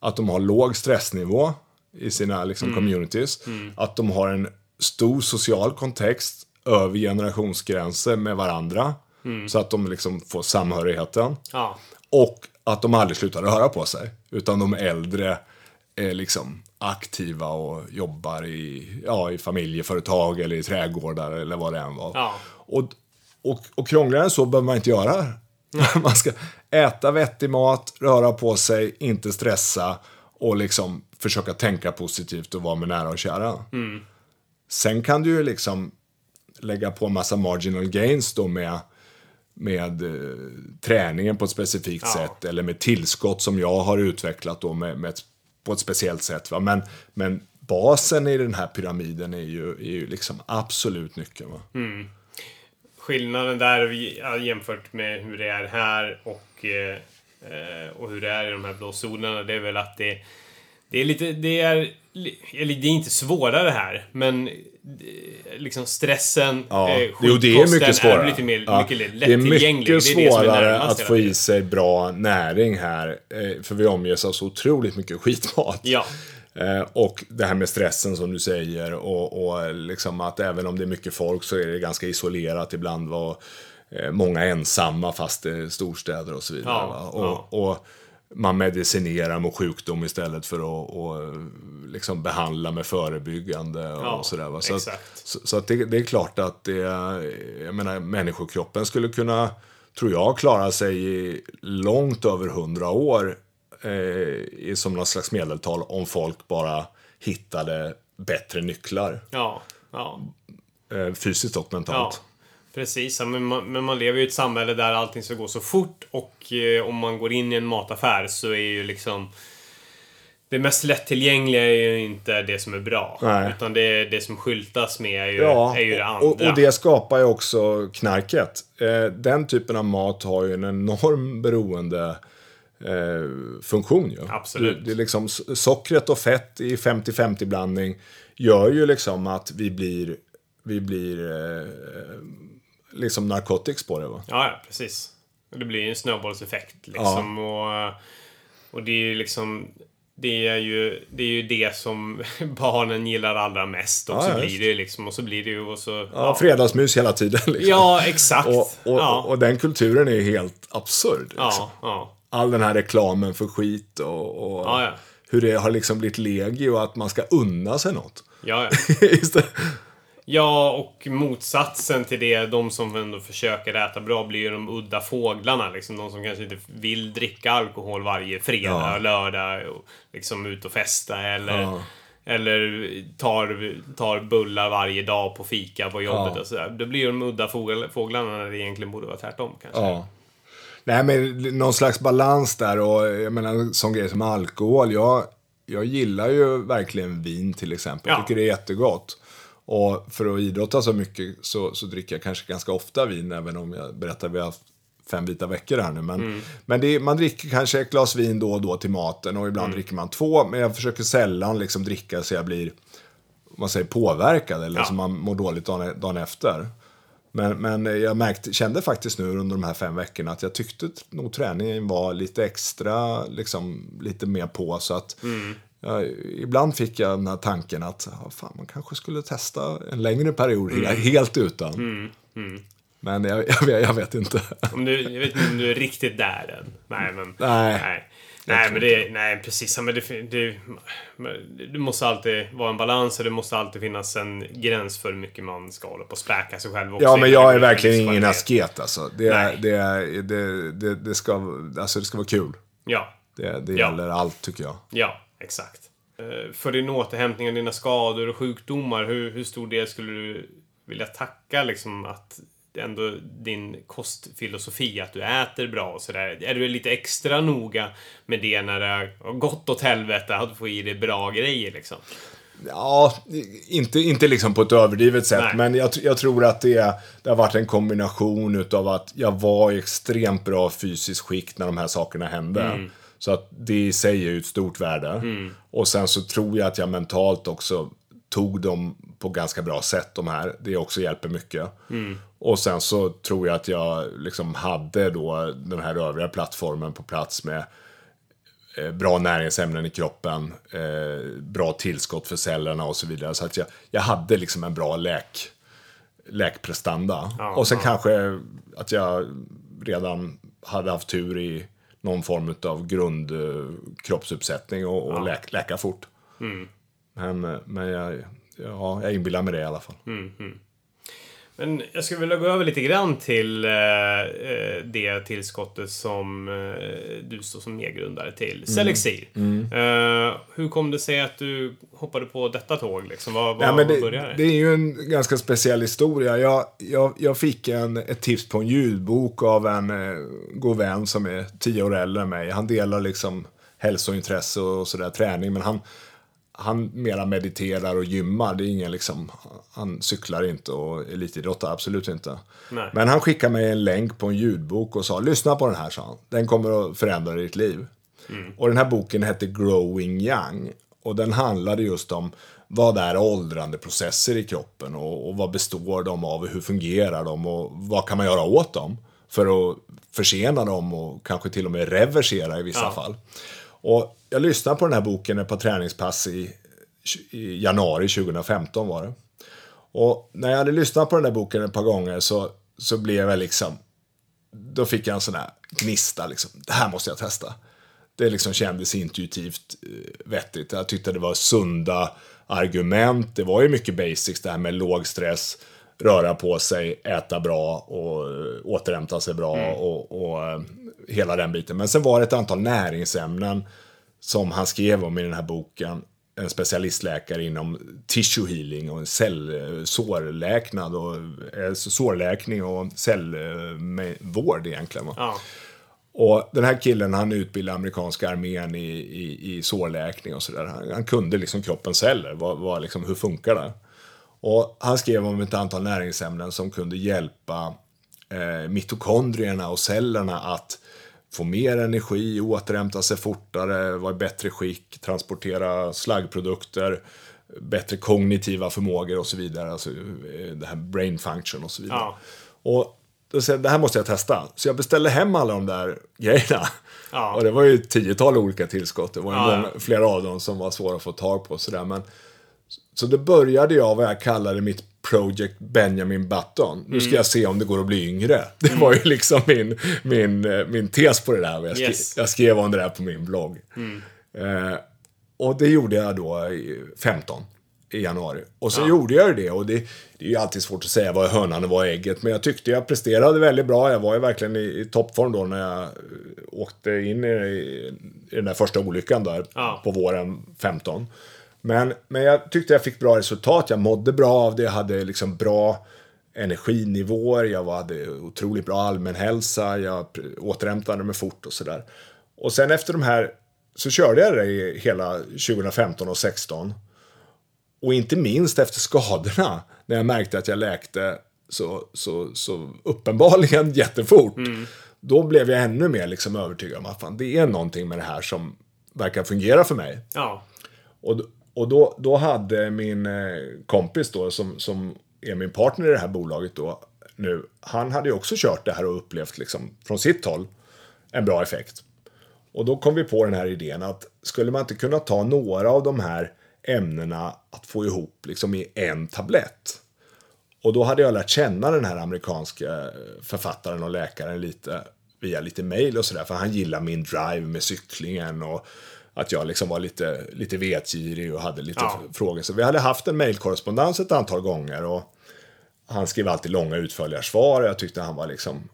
att de har låg stressnivå i sina liksom, communities. Att de har en stor social kontext över generationsgränser med varandra. Så att de liksom får samhörigheten. ja. Och att de aldrig slutar röra på sig. Utan de äldre är liksom aktiva och jobbar i, ja, i familjeföretag eller i trädgårdar eller vad det än var. Ja. Och, och, och krångligare än så behöver man inte göra. Man ska äta vettig mat, röra på sig, inte stressa och liksom försöka tänka positivt och vara med nära och kära. Sen kan du ju liksom lägga på en massa marginal gains då med, med eh, träningen på ett specifikt Ja. sätt eller med tillskott som jag har utvecklat då med, med ett, på ett speciellt sätt. Va? Men, men basen i den här pyramiden är ju, är ju liksom absolut nyckeln. Va? Skillnaden där jämfört med hur det är här och, eh, eh, och hur det är i de här blå zonerna, det är väl att det, det är lite, det är, eller det är inte svårare här, men eh, liksom stressen, Ja, jo, det är mycket svårare. är lite mer Ja, mycket det är lättillgänglig. mycket det är det är svårare närmast att få i sig bra näring här. För vi omges av så otroligt mycket skitmat. Ja. Eh, Och det här med stressen som du säger och, och liksom att även om det är mycket folk så är det ganska isolerat ibland. Var, eh, många ensamma fast det är storstäder och så vidare. Ja, va? ja. Och, och man medicinerar mot sjukdom istället för att och, liksom behandla med förebyggande och Ja, sådär. Så, att, så, så att det, det är klart att det, jag menar, människokroppen skulle kunna, tror jag, klara sig långt över hundra år eh, i- som någon slags medeltal om folk bara hittade bättre nycklar. Ja, ja. Eh, fysiskt och Ja, mentalt. precis. Ja, Men man, men man lever ju i ett samhälle där allting ska gå så fort och eh, om man går in i en mataffär så är ju liksom det mest lättillgängliga är ju inte det som är bra. Nej. Utan det, det som skyltas med är ju, Ja, är ju det andra. och, och det skapar ju också knarket. Eh, den typen av mat har ju en enorm beroende eh, funktion ju. Absolut. Det, är liksom, sockret och fett i 50-50 blandning gör ju liksom att vi blir, vi blir eh, liksom narcotics på det va. Ja, ja, precis. Det blir ju en snöbollseffekt liksom. Och, och det är ju liksom... Det är ju det, är ju det som barnen gillar allra mest. Och Ja, så ja, blir det ju liksom. Och så blir det ju... Och så, Ja, fredagsmys hela tiden liksom. ja exakt. Och, och, ja. och den kulturen är helt absurd. Liksom. ja, ja. All den här reklamen för skit och, och Ja, ja. hur det har liksom blivit legio att man ska unna sig något. Ja, ja. Ja, och motsatsen till det, de som ändå försöker äta bra, blir ju de udda fåglarna. Liksom, de som kanske inte vill dricka alkohol varje fredag Ja. och lördag. Och liksom ut och festa eller, eller tar, tar bullar varje dag på fika på jobbet och sådär. Då blir de udda fåglarna när det egentligen borde vara tvärtom kanske. Nej, men någon slags balans där och jag menar en sån grej som alkohol. Jag, jag gillar ju verkligen vin till exempel. Jag Ja. tycker det är jättegott. Och för att idrotta så mycket så, så dricker jag kanske ganska ofta vin, även om jag berättar vi har haft fem vita veckor här nu. Men, Mm. men är, man dricker kanske ett glas vin då och då till maten och ibland Mm. dricker man två. Men jag försöker sällan liksom dricka så jag blir man säger, påverkad eller Ja. så man mår dåligt dagen, dagen efter. Men, men jag märkte, kände faktiskt nu under de här fem veckorna att jag tyckte nog träningen var lite extra, liksom lite mer på. Så att ja, ibland fick jag den här tanken att ja, fan, man kanske skulle testa en längre period he- helt utan. Men jag, jag, vet, jag vet inte. Om du, jag vet inte om du är riktigt där än. Nej, men... Nej. Nej, nej men det... Nej, precis. Men det, det, det måste alltid vara en balans och det måste alltid finnas en gräns för hur mycket man ska hålla på och späka sig själv också. Ja, men jag är en verkligen ingen asket alltså. Det, Nej. det, det, det, det, ska, alltså, det ska vara kul. Ja, Det, det Ja. gäller allt tycker jag. ja, exakt. Eh, För din återhämtning av dina skador och sjukdomar, hur, hur stor del skulle du vilja tacka liksom att ändå din kostfilosofi, att du äter bra och sådär. Är du lite extra noga med det när det har gått åt helvete, att du får i dig bra grejer liksom? Ja, inte, inte liksom på ett överdrivet sätt, Nej. men jag, jag tror att det, det har varit en kombination utav att jag var i extremt bra fysiskt skick när de här sakerna hände. Mm. Så att det i sig är ju ett stort värde. Och sen så tror jag att jag mentalt också tog dem på ganska bra sätt, de här. Det också hjälper mycket. Mm. Och sen så tror jag att jag liksom hade då den här övriga plattformen på plats med eh, bra näringsämnen i kroppen, eh, bra tillskott för cellerna och så vidare. Så att jag, jag hade liksom en bra läk, läkprestanda. Ja, och sen ja. kanske att jag redan hade haft tur i någon form av grundkroppsuppsättning och, och läk, läka fort. Mm. Men, eh, men jag, ja, jag inbillar mig det i alla fall. Mm. Men jag skulle vilja gå över lite grann till eh, eh, det tillskottet som eh, du står som medgrundare till. Selexir. Eh, hur kom det sig att du hoppade på detta tåg? Liksom? Vad, vad, Ja, men vad det, började det är ju en ganska speciell historia. Jag, jag, jag fick en, ett tips på en ljudbok av en eh, god vän som är tio år äldre än mig. Han delar liksom hälsointresse och sådär, träning, men han, han mera mediterar och gymmar. Det är ingen liksom, han cyklar inte och elitidrottar, absolut inte. Nej. Men han skickade mig en länk på en ljudbok och sa, lyssna på den här, sa han. Den kommer att förändra ditt liv. Och den här boken hette Growing Young. Och den handlade just om vad är åldrandeprocesser i kroppen och, och vad består de av och hur fungerar de och vad kan man göra åt dem för att försena dem och kanske till och med reversera i vissa Ja. fall. Och jag lyssnade på den här boken ett par träningspass i, i januari 2015 var det. Och när jag hade lyssnat på den här boken ett par gånger så, så blev jag liksom, då fick jag en sån här gnista liksom, det här måste jag testa. Det liksom kändes intuitivt eh, vettigt. Jag tyckte det var sunda argument. Det var ju mycket basics det här med låg stress, röra på sig, äta bra och eh, återhämta sig bra och, och eh, hela den biten. Men sen var det ett antal näringsämnen som han skrev om i den här boken. En specialistläkare inom tissue healing och cell, sårläknad och eh, sårläkning och cellvård egentligen. Va? Ja. Och den här killen han utbildade amerikanska armén i, i, i sårläkning och sådär. Han, han kunde liksom kroppens celler, vad, vad liksom, hur funkar det? Och han skrev om ett antal näringsämnen som kunde hjälpa eh, mitokondrierna och cellerna att få mer energi, återhämta sig fortare, vara i bättre skick, transportera slaggprodukter, bättre kognitiva förmågor och så vidare. Alltså eh, det här brain function och så vidare. Ja. Och då det här måste jag testa. Så jag beställde hem alla de där grejerna. Ja. Och det var ju ett tiotal olika tillskott. Det var Ja, många, flera av dem som var svåra att få tag på. Sådär. Men, så det började jag vad jag kallade mitt Project Benjamin Button. Nu ska Mm. jag se om det går att bli yngre. Det var ju liksom min, min, eh, min tes på det där. Jag, skrev, Yes. jag skrev om det där på min blogg. Eh, och det gjorde jag då i 15 i januari. Och så gjorde jag det och det, det är ju alltid svårt att säga vad är hönan och vad är ägget. Men jag tyckte jag presterade väldigt bra. Jag var ju verkligen i, i toppform då när jag eh, åkte in i, i den där första olyckan där Ja. på våren 15. Men, men jag tyckte jag fick bra resultat. Jag mådde bra av det. Jag hade liksom bra energinivåer. Jag hade otroligt bra allmänhälsa. Jag återhämtade mig fort och sådär. Och sen efter de här så körde jag det hela 2015 och 16. och inte minst efter skadorna, när jag märkte att jag läkte så, så, så uppenbarligen jättefort. Då blev jag ännu mer liksom övertygad om att fan, det är någonting med det här som verkar fungera för mig. Ja. Och, och då, då hade min eh, kompis då, som, som är min partner i det här bolaget då, nu, han hade ju också kört det här och upplevt liksom, från sitt håll en bra effekt. Och då kom vi på den här idén att skulle man inte kunna ta några av de här ämnena att få ihop liksom i en tablett? Och då hade jag lärt känna den här amerikanska eh, författaren och läkaren lite via lite mail och sådär. För han gillar min drive med cyklingen och att jag liksom var lite, lite vetgirig och hade lite Ja. frågor. Så vi hade haft en mailkorrespondens ett antal gånger. Och han skrev alltid långa utförliga svar och jag tyckte han var liksom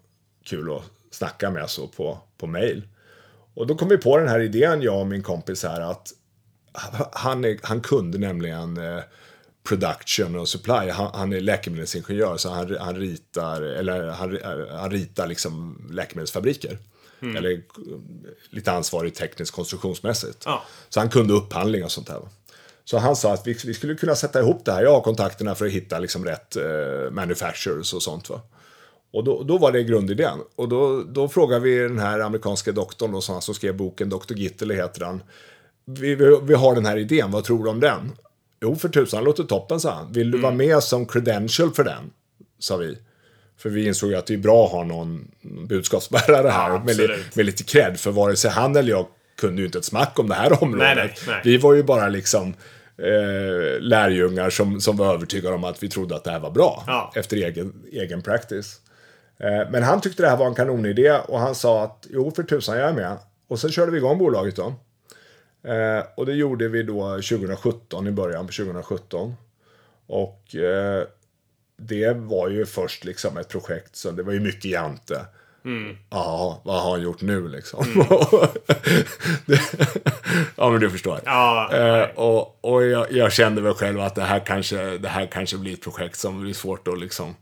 kul att snacka med så på, på mail. Och då kom vi på den här idén, jag och min kompis här, att han, är, han kunde nämligen eh, production och supply. Han, han är läkemedelsingenjör så han, han ritar, eller han, han ritar liksom läkemedelsfabriker. Eller eh, lite ansvarig tekniskt konstruktionsmässigt. Ja. Så han kunde upphandling och sånt där. Så han sa att vi, vi skulle kunna sätta ihop det här. Jag har kontakterna för att hitta liksom rätt eh, manufacturers och sånt. Va? Och då, då var det grundidén. Och då, då frågade vi den här amerikanska doktorn då, som, skrev boken, Dr. Gittel heter han. Vi, vi, vi har den här idén, vad tror du om den? Jo, för tusan, låter toppen, sa han. Vill du vara med som credential för den? Sa vi. För vi insåg ju att det är bra att ha någon budskapsbärare här Ja, med, med lite cred. För vare sig han eller jag kunde ju inte ett smack om det här området. Nej, nej, nej. Vi var ju bara liksom eh, lärjungar som, som var övertygade om att vi trodde att det här var bra. Ja. Efter egen, egen practice. Eh, men han tyckte det här var en kanonidé och han sa att jo, för tusan, jag är med. Och sen körde vi igång bolaget då. Eh, och det gjorde vi då 2017, i början på 2017. Och eh, det var ju först liksom ett projekt, så det var ju mycket Jante. Ja, vad har han gjort nu liksom? det, ja, men du förstår. Ja, Eh, och och jag, jag kände väl själv att det här, kanske, det här kanske blir ett projekt som blir svårt att liksom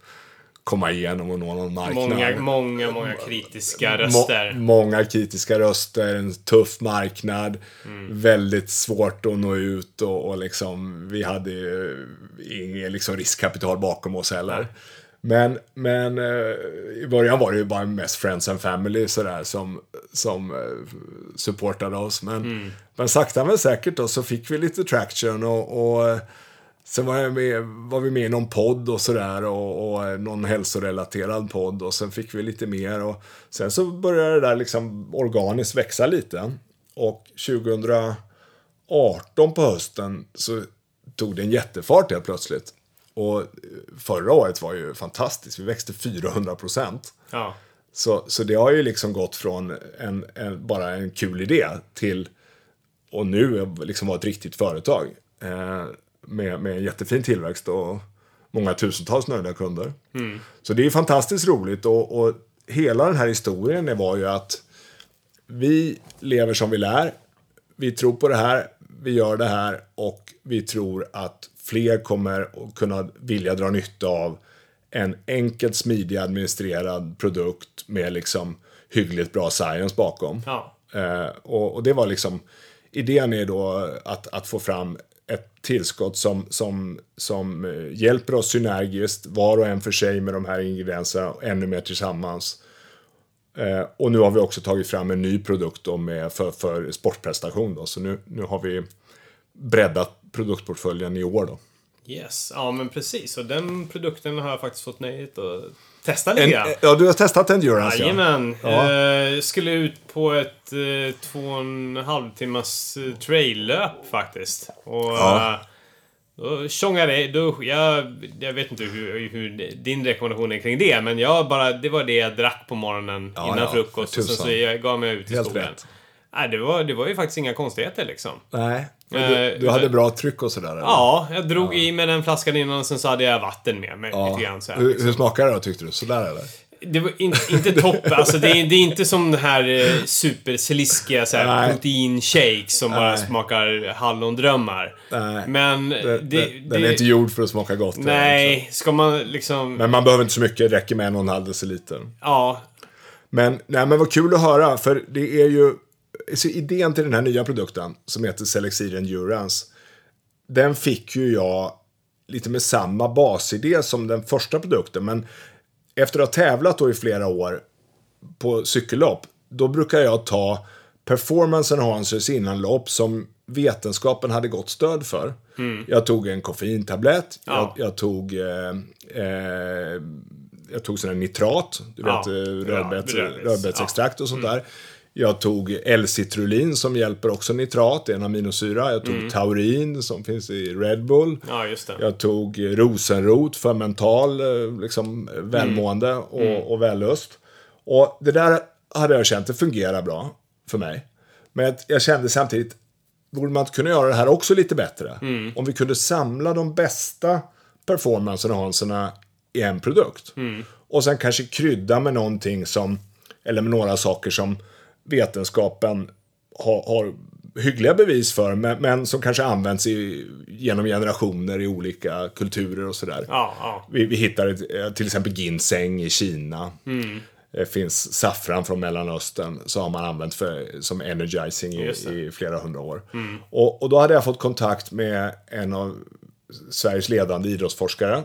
komma igenom och nå någon marknad. många, många, många kritiska Må, röster. många kritiska röster, en tuff marknad, Mm. väldigt svårt att nå ut och, och liksom, vi hade ju inget liksom, riskkapital bakom oss heller. Men, men eh, i början var det ju bara mest friends and family sådär som, som eh, supportade oss. Men, Mm. men sakta men säkert då så fick vi lite traction och, och eh, Sen var, jag med, var vi med i någon podd och sådär och, och eh, någon hälsorelaterad podd och sen fick vi lite mer och sen så började det där liksom organiskt växa lite. Och 2018 på hösten så tog det en jättefart helt plötsligt. Och eh, förra året var ju fantastiskt, vi växte 400 procent. Ja. Så, så det har ju liksom gått från en, en, bara en kul idé till och nu liksom vara ett riktigt företag. Eh, med, med en jättefin tillväxt och många tusentals nöjda kunder. Så det är fantastiskt roligt och, och hela den här historien var ju att vi lever som vi lär. Vi tror på det här, vi gör det här och vi tror att fler kommer att kunna vilja dra nytta av en enkelt smidig administrerad produkt med liksom hyggligt bra science bakom. Ja. Eh, och, och det var liksom, idén är då att, att få fram tillskott som, som, som eh, hjälper oss synergiskt, var och en för sig med de här ingredienserna, och ännu mer tillsammans. Eh, och nu har vi också tagit fram en ny produkt då med, för, för sportprestation. Då. Så nu, nu har vi breddat produktportföljen i år. Då. Yes, ja men precis. Och den produkten har jag faktiskt fått nöjet att testa lite grann. ja, du har testat Endurance Jajamän. Ja. Eh, skulle ut på ett eh, två och en halv timmas eh, traillöp faktiskt. Och Ja. då tjongade jag, då, jag, jag vet inte hur, hur din rekommendation är kring det, men jag bara, det var det jag drack på morgonen Ja, innan ja, frukost. Och sen så jag gav mig ut i Helt skogen. rätt. Nej, det var, det var ju faktiskt inga konstigheter liksom. Nej, men Eh, du, du hade bra tryck och sådär? eller? Ja, jag drog i mig den flaskan innan och sen så hade jag vatten med mig Ja. lite grann så här, Hur, liksom. hur smakar det då, tyckte du? Sådär eller? Det var in, inte toppen. Alltså det är, det är inte som den här eh, supersiliskiga så här, proteinshake som bara Nej. smakar hallondrömmar. Nej. Men Det, det... den är inte gjord för att smaka gott. nej, ska man liksom... Men man behöver inte så mycket, det räcker med en och en halv deciliter. Ja, Men, nej, men vad kul att höra, för det är ju... Så idén till den här nya produkten, som heter Selexir Endurance, den fick ju jag lite med samma basidé som den första produkten. Men efter att ha tävlat då i flera år på cykellopp, då brukar jag ta performance enhancers innan lopp som vetenskapen hade gått stöd för. Mm. Jag tog en koffeintablett, ja. jag, jag, tog eh, eh, jag tog sån nitrat, du vet ja, rödbets, ja, rödbetsextrakt och sånt ja. där. Jag tog L-citrulin som hjälper också nitrat, en aminosyra. Jag tog mm. taurin som finns i Red Bull. Ja, just det. Jag tog rosenrot för mental eh, liksom, välmående mm. Och, mm. och vällust. Och det där hade jag känt, det fungerar bra för mig. Men jag kände samtidigt, borde man inte kunna göra det här också lite bättre? Mm. Om vi kunde samla de bästa performance-enhancerna i en produkt. Mm. Och sen kanske krydda med någonting som, eller med några saker som vetenskapen har, har hyggliga bevis för, men, men, som kanske används i, genom generationer i olika kulturer och sådär. Ja, ja. Vi, vi hittar ett, till exempel ginseng i Kina. Mm. Det finns saffran från Mellanöstern, så har man använt för, som energizing i, i flera hundra år. Mm. Och, och då hade jag fått kontakt med en av Sveriges ledande idrottsforskare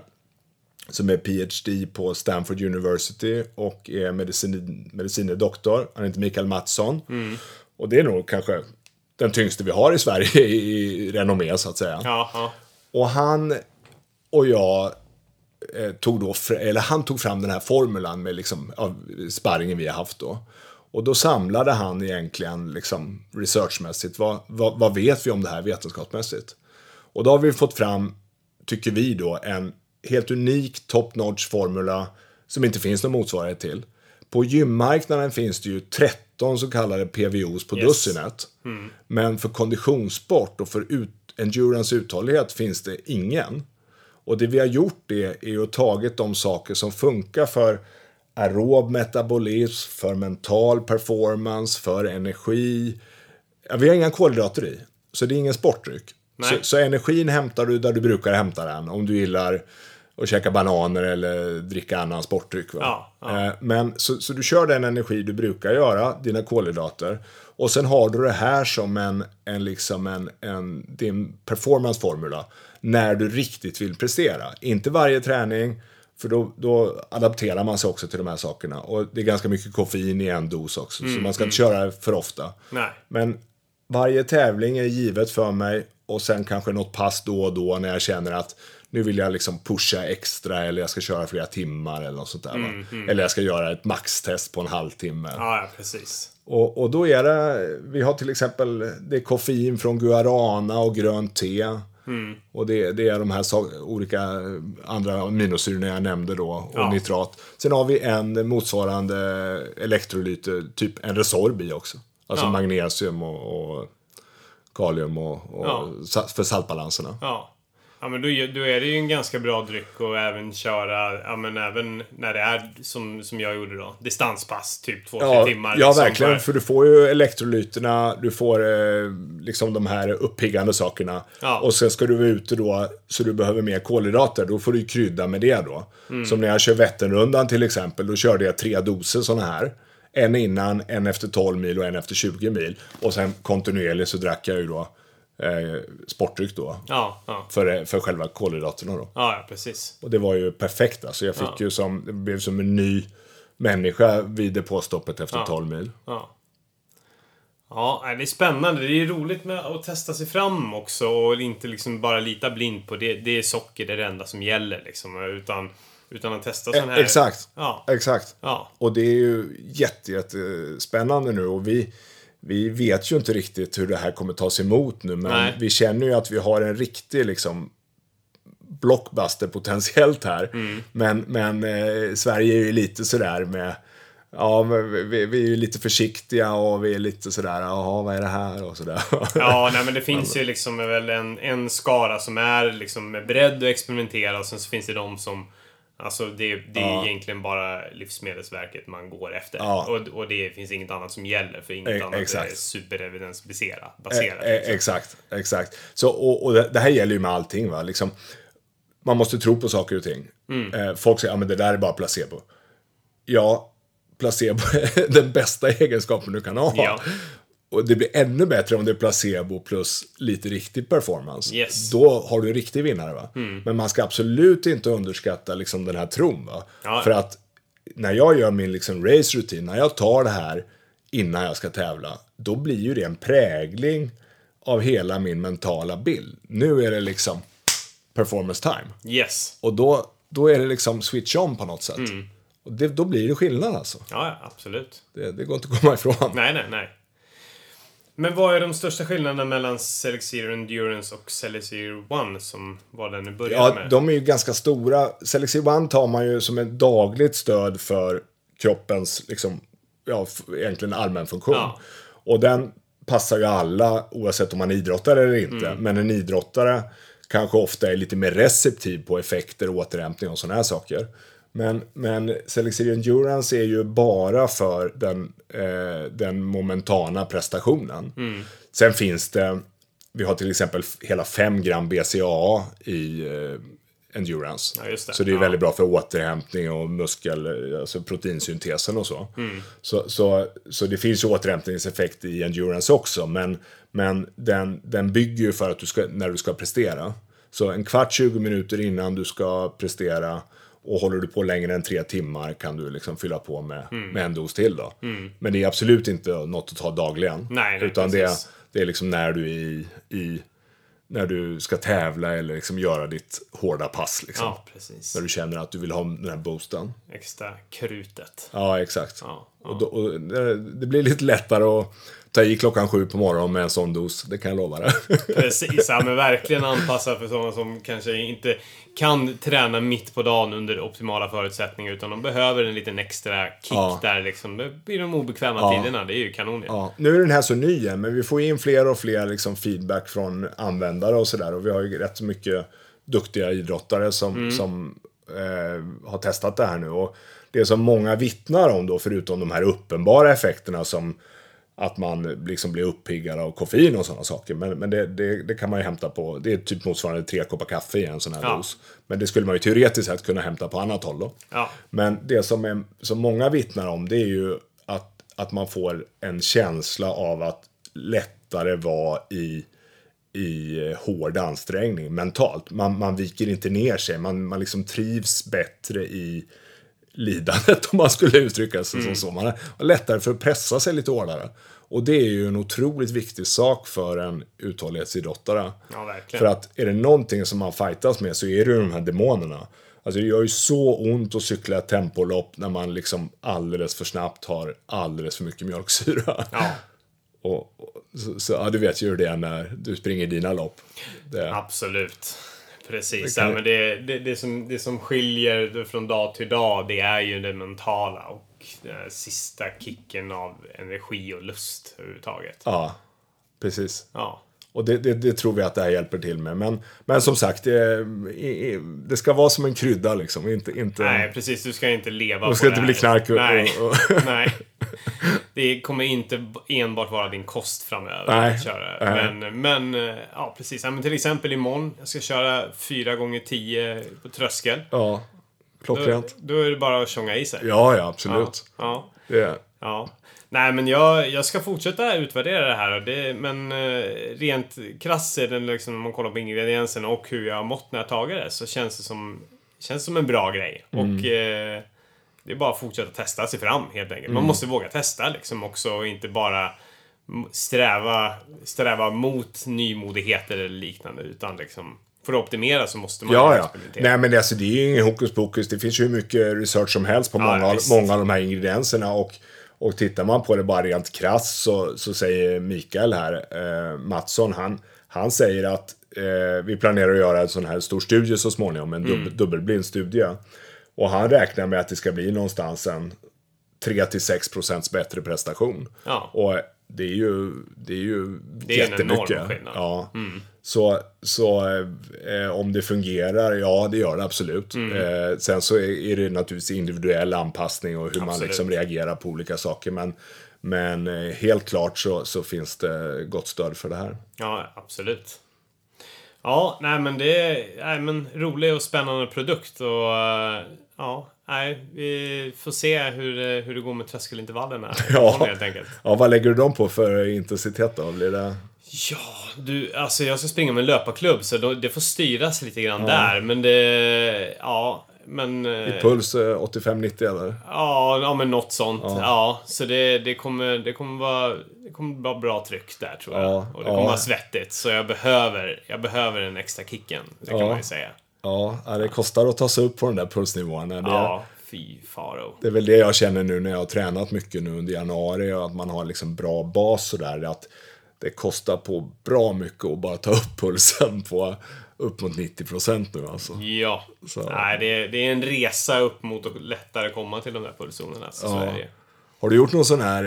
som är PhD på Stanford University och är medicin, medicine doktor. Han heter Mikael Mattsson. Mm. Och det är nog kanske den tyngste vi har i Sverige i renommé så att säga. Jaha. Och han och jag eh, tog då, eller han tog fram den här formulan med liksom, av sparringen vi har haft då. Och då samlade han egentligen liksom researchmässigt, vad, vad, vad vet vi om det här vetenskapsmässigt? Och då har vi fått fram, tycker vi då, en helt unik top notch formula som inte finns någon motsvarighet till. På gymmarknaden finns det ju 13 så kallade PVOs på yes. dussinet. Mm. Men för konditionssport och för ut endurance uthållighet finns det ingen. Och det vi har gjort det är ju tagit de saker som funkar för aerob metabolism, för mental performance, för energi. Ja, vi har inga kolhydrater i, så det är ingen sportdryck. Så, så, energin hämtar du där du brukar hämta den. Om du gillar och käka bananer eller dricka annan sportdryck. Ja, ja. Eh, men så, så, du kör den energi du brukar göra, dina kolhydrater. Och sen har du det här som en, en, liksom en, en din performanceformula. När du riktigt vill prestera. Inte varje träning, för då, då, adapterar man sig också till de här sakerna. Och det är ganska mycket koffein i en dos också. Mm, så man ska mm. inte köra för ofta. Nej. Men varje tävling är givet för mig. Och sen kanske något pass då och då när jag känner att nu vill jag liksom pusha extra eller jag ska köra flera timmar eller något sånt där. Mm, mm. Eller jag ska göra ett maxtest på en halvtimme. Ja, precis. Och, och då är det, vi har till exempel, det är koffein från guarana och grönt te. Mm. Och det, det, är de här so olika andra aminosyrorna jag nämnde då, och ja. nitrat. Sen har vi en motsvarande elektrolyt, typ en Resorb i också. Alltså ja. magnesium och, och kalium och, och ja. för saltbalanserna. Ja. Ja men då, då är det ju en ganska bra dryck och även köra, ja men även när det är som, som jag gjorde då, distanspass, typ två, ja, tre timmar. Ja, liksom, verkligen. För... för du får ju elektrolyterna, du får eh, liksom de här uppiggande sakerna. Ja. Och sen ska du vara ute då, så du behöver mer kolhydrater. Då får du krydda med det då. Mm. Som när jag kör Vätternrundan till exempel, då körde jag tre doser sådana här. En innan, en efter 12 mil och en efter 20 mil. Och sen kontinuerligt så drack jag ju då eh, sportdryck då. Ja, ja. För, för själva kolhydraterna då. Ja, ja, precis. Och det var ju perfekt alltså. Jag fick ju som, blev som en ny människa vid depåstoppet efter ja. 12 mil. Ja. Ja, det är spännande. Det är roligt med att testa sig fram också och inte liksom bara lita blind på det. Det är socker, det är det enda som gäller liksom. Utan, utan att testa sån här... Exakt. Ja. Exakt. Ja. Och det är ju jättespännande nu och vi vi vet ju inte riktigt hur det här kommer tas emot nu, men Nej. vi känner ju att vi har en riktig liksom blockbuster potentiellt här. Mm. Men, men eh, Sverige är ju lite sådär med Ja, vi, vi, är ju lite försiktiga och vi är lite sådär, jaha, vad är det här och sådär. Ja, nej men det finns ju liksom väl en, en skara som är liksom beredd att experimentera och sen så finns det de som Alltså det, det är ja. egentligen bara Livsmedelsverket man går efter. Ja. Och, och det finns inget annat som gäller för inget e annat exakt. är superevidensbaserat. E e liksom. Exakt, exakt. Så, och, och det, det, här gäller ju med allting. Va? Liksom, man måste tro på saker och ting. Mm. Eh, folk säger att ja, det där är bara placebo. Ja, placebo är den bästa egenskapen du kan ha. Ja. Och det blir ännu bättre om det är placebo plus lite riktig performance. Yes. Då har du en riktig vinnare. Va? Men man ska absolut inte underskatta liksom, den här tron. Va? Ja. För att när jag gör min liksom, race-rutin, när jag tar det här innan jag ska tävla, då blir ju det en prägling av hela min mentala bild. Nu är det liksom performance time. Yes. Och då, då är det liksom switch on på något sätt. Och det, då blir det skillnad alltså. Ja, ja, absolut. Det, det går inte att komma ifrån. Nej, nej, nej. Men vad är de största skillnaderna mellan Select Zero Endurance och Select Zero One som var den du började Ja, med? de är ju ganska stora. Selexi One tar man ju som ett dagligt stöd för kroppens, liksom, ja, egentligen allmänfunktion. Ja. Och den passar ju alla, oavsett om man är idrottare eller inte. Mm. Men en idrottare kanske ofta är lite mer receptiv på effekter, återhämtning och sådana här saker. Men, men Selexi Endurance är ju bara för den, eh, den momentana prestationen. Mm. Sen finns det, vi har till exempel hela 5 gram BCAA i eh, endurance. Ja, det. Så det är Ja. väldigt bra för återhämtning och muskel, alltså proteinsyntesen och så. Mm. Så, så. så det finns ju återhämtningseffekt i endurance också, men, men den, den bygger ju för att du ska, när du ska prestera. Så en kvart, 20 minuter innan du ska prestera och håller du på längre än tre timmar kan du liksom fylla på med, Mm. med en dos till då. Men det är absolut inte något att ta dagligen. Nej, nej, utan det, precis. det är liksom när du är i, i när du ska tävla eller liksom göra ditt hårda pass. Liksom. Ja, precis. När du känner att du vill ha den här boosten. Extra krutet. Ja, exakt. Ja, Och, då, och det det blir lite lättare att ta i klockan sju på morgonen med en sån dos, det kan jag lova dig. Precis, ja, men verkligen anpassad för sådana som kanske inte kan träna mitt på dagen under optimala förutsättningar utan de behöver en liten extra kick Ja. där liksom. I de obekväma Ja. tiderna, det är ju kanon. Ja, nu är den här så ny men vi får in fler och fler liksom feedback från användare och sådär. Och vi har ju rätt så mycket duktiga idrottare som, som eh, har testat det här nu. Och det som många vittnar om då, förutom de här uppenbara effekterna som att man liksom blir uppiggad av koffein och sådana saker. Men, men det, det, det kan man ju hämta på, det är typ motsvarande tre koppar kaffe i en sån här Ja. dos. Men det skulle man ju teoretiskt sett kunna hämta på annat håll då. Ja. Men det som, är, som många vittnar om det är ju att, att man får en känsla av att lättare vara i, i hård ansträngning mentalt. Man, man viker inte ner sig, man, man liksom trivs bättre i lidandet om man skulle uttrycka sig som så. Man har lättare för att pressa sig lite hårdare. Och det är ju en otroligt viktig sak för en uthållighetsidrottare. Ja, verkligen. För att är det någonting som man fightas med så är det ju de här demonerna. Alltså det gör ju så ont att cykla ett tempolopp när man liksom alldeles för snabbt har alldeles för mycket mjölksyra. Ja, Och, och, så, så, ja, du vet ju hur det är när du springer dina lopp. Det, absolut. Precis. Det kan- Ja, men det, det, det, som, det som skiljer från dag till dag, det är ju det mentala och den här sista kicken av energi och lust överhuvudtaget. Ja, precis. Ja. Och det, det, det tror vi att det här hjälper till med. Men, men som sagt, det, i- det ska vara som en krydda liksom. Inte, inte, Nej, precis. Du ska inte leva på ska det inte här. bli knark och- Nej. och- Nej. Det kommer inte enbart vara din kost framöver Nej. att köra. Nej. Men, men, eh, ja precis. Ja, men till exempel imorgon. Jag ska köra 4 gånger 10 på tröskel. Ja, klockrent. då är det bara att tjonga i sig. Ja, ja, absolut. Ja. Det, Ja. Nej, men jag, jag ska fortsätta utvärdera det här. Det, men eh, rent krasst liksom, om man kollar på ingredienserna och hur jag har mått när jag tagit det så känns det som, känns som en bra grej. Mm. Och eh, det är bara att fortsätta testa sig fram helt enkelt. Mm. Man måste våga testa liksom också och inte bara sträva, sträva mot nymodigheter eller liknande utan liksom för att optimera så måste man Ja, ja. experimentera. Nej, men det, alltså, det är ju ingen hokus pokus. Det finns ju hur mycket research som helst på Ja, många, visst. många av de här ingredienserna. Och, och tittar man på det bara rent krasst så, så säger Mikael här, eh, Mattsson, han, han säger att eh, vi planerar att göra en sån här stor studie så småningom, en Mm. dub, dubbelblind studie. Och han räknar med att det ska bli någonstans en 3-6 procents bättre prestation. Ja. Och det är ju, det är ju Det är en jättemycket. enorm skillnad. Ja. Så, så eh, om det fungerar, ja det gör det absolut. Mm. Eh, sen så är, är det naturligtvis individuell anpassning och hur man Absolut. liksom reagerar på olika saker. Men, men eh, helt klart så, så finns det gott stöd för det här. Ja, absolut. Ja, nej men det är nej, men rolig och spännande produkt och eh, ja, nej, vi får se hur, hur det går med tröskelintervallerna. Ja. Helt enkelt. Ja, vad lägger du dem på för intensitet då? Blir det... Ja, du, alltså jag ska springa med en löparklubb så då, det får styras lite grann där. Men det, ja, men... eh, Puls eh, 85-90 eller? Ja, ja, men något sånt. Ja, så det, det, kommer, det, kommer vara, det kommer vara bra tryck där tror jag. Ja, och det kommer ja. vara svettigt. Så jag behöver, jag behöver den extra kicken. Det kan Ja. man ju säga. Ja, ja, det kostar att ta sig upp på den där pulsnivåerna. Det, Ja, fy faro. det är väl det jag känner nu när jag har tränat mycket nu under januari och att man har liksom bra bas sådär. Att det kostar på bra mycket att bara ta upp pulsen på upp mot 90 procent nu alltså. Ja. Så. Nej, det, är- det är en resa upp mot att lättare komma till de där pulszonerna. Så, så Ja. Har du gjort någon sån här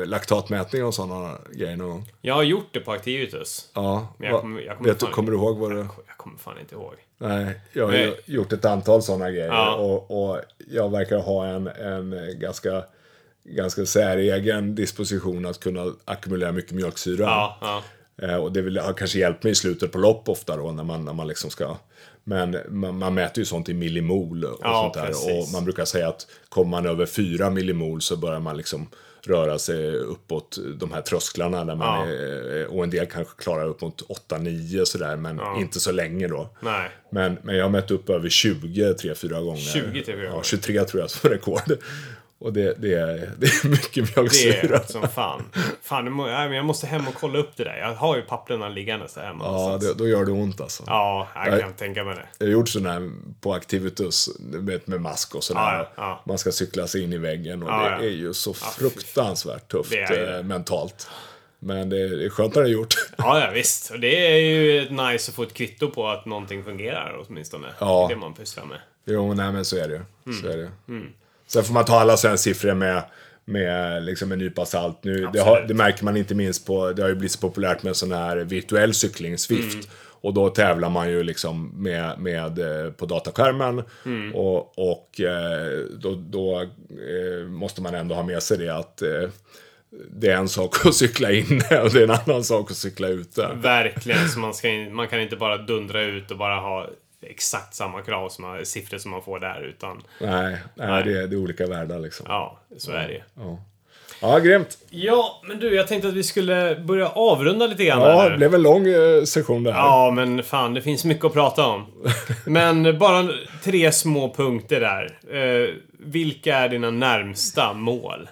eh, laktatmätning och sådana grejer någon gång? Jag har gjort det på Activitus. Ja. Men jag kommer- jag kommer vet fan kommer du ihåg vad det... Jag kommer fan inte ihåg. Nej, jag har ju gjort ett antal sådana grejer Ja. och, och jag verkar ha en, en ganska, ganska säregen disposition att kunna ackumulera mycket mjölksyra. Ja, ja. Eh, och det vill, har kanske hjälpt mig i slutet på lopp ofta då när man, när man liksom ska men man, man mäter ju sånt i millimol och Ja, sånt där. precis. Och man brukar säga att kommer man över 4 millimol så börjar man liksom röra sig uppåt de här trösklarna. Där man Ja. är, och en del kanske klarar upp mot 8-9 sådär, men inte så länge då. Nej. Men, men jag har mätt upp över 20 3-4 gånger. 20 3-4 Ja, gånger. 23 tror jag som rekord. Och det, det, är, det är mycket Det är mjölksyra. som fan. Fan, jag måste hem och kolla upp det där. Jag har ju papperna liggande så hemma Ja, det, då gör det ont alltså. Ja, jag Nej. kan tänka mig det. Jag har gjort sån här på Activitus med, med mask och sådär. Ja, ja. Man ska cykla sig in i väggen och Ja, det är ju så fruktansvärt tufft Det eh, mentalt. Men det är, skönt när det är gjort. Ja, ja, visst. Och det är ju nice att få ett kvitto på att någonting fungerar åtminstone. Ja. Det är det man pysslar med. jo, nej men så är det ju. Mm. Så är det. Sen får man ta alla sådana siffror med, med liksom en nypa salt. Nu, det, har, det märker man inte minst på, det har ju blivit så populärt med sån här virtuell cykling, Swift. Mm. Och då tävlar man ju liksom med, med eh, på dataskärmen. Mm. Och, och eh, då, då eh, måste man ändå ha med sig det att det är en sak att cykla inne och det är en annan sak att cykla ute. Verkligen, så man, ska, in- man kan inte bara dundra ut och bara ha exakt samma krav som man, siffror som man får där, utan Nej, nej, Nej. Det, är, det är olika världar liksom. ja, så är det. Ja, ja grymt. Ja, men du, jag tänkte att vi skulle börja avrunda lite grann Ja, här. det blev en lång eh, session det här. Ja, men fan, det finns mycket att prata om. Men bara tre små punkter där. Eh, vilka är dina närmsta mål?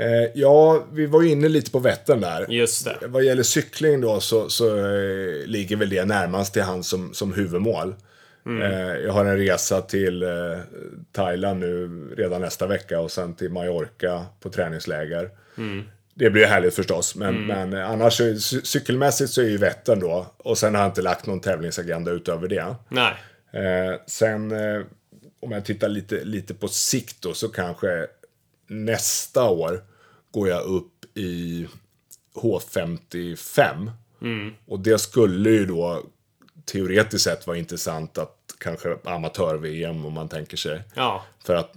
Eh, ja, vi var ju inne lite på Vättern där. Just det. Vad gäller cykling då så, så eh, ligger väl det närmast till hand som, som huvudmål. Eh, jag har en resa till eh, Thailand nu redan nästa vecka och sen till Mallorca på träningsläger. Det blir härligt förstås, men, men eh, annars cykelmässigt så är ju Vättern då. Och sen har jag inte lagt någon tävlingsagenda utöver det. Nej. Eh, sen om jag tittar lite, lite på sikt då så kanske nästa år går jag upp i H55. Och det skulle ju då teoretiskt sett vara intressant att kanske amatör-VM om man tänker sig. Ja, För att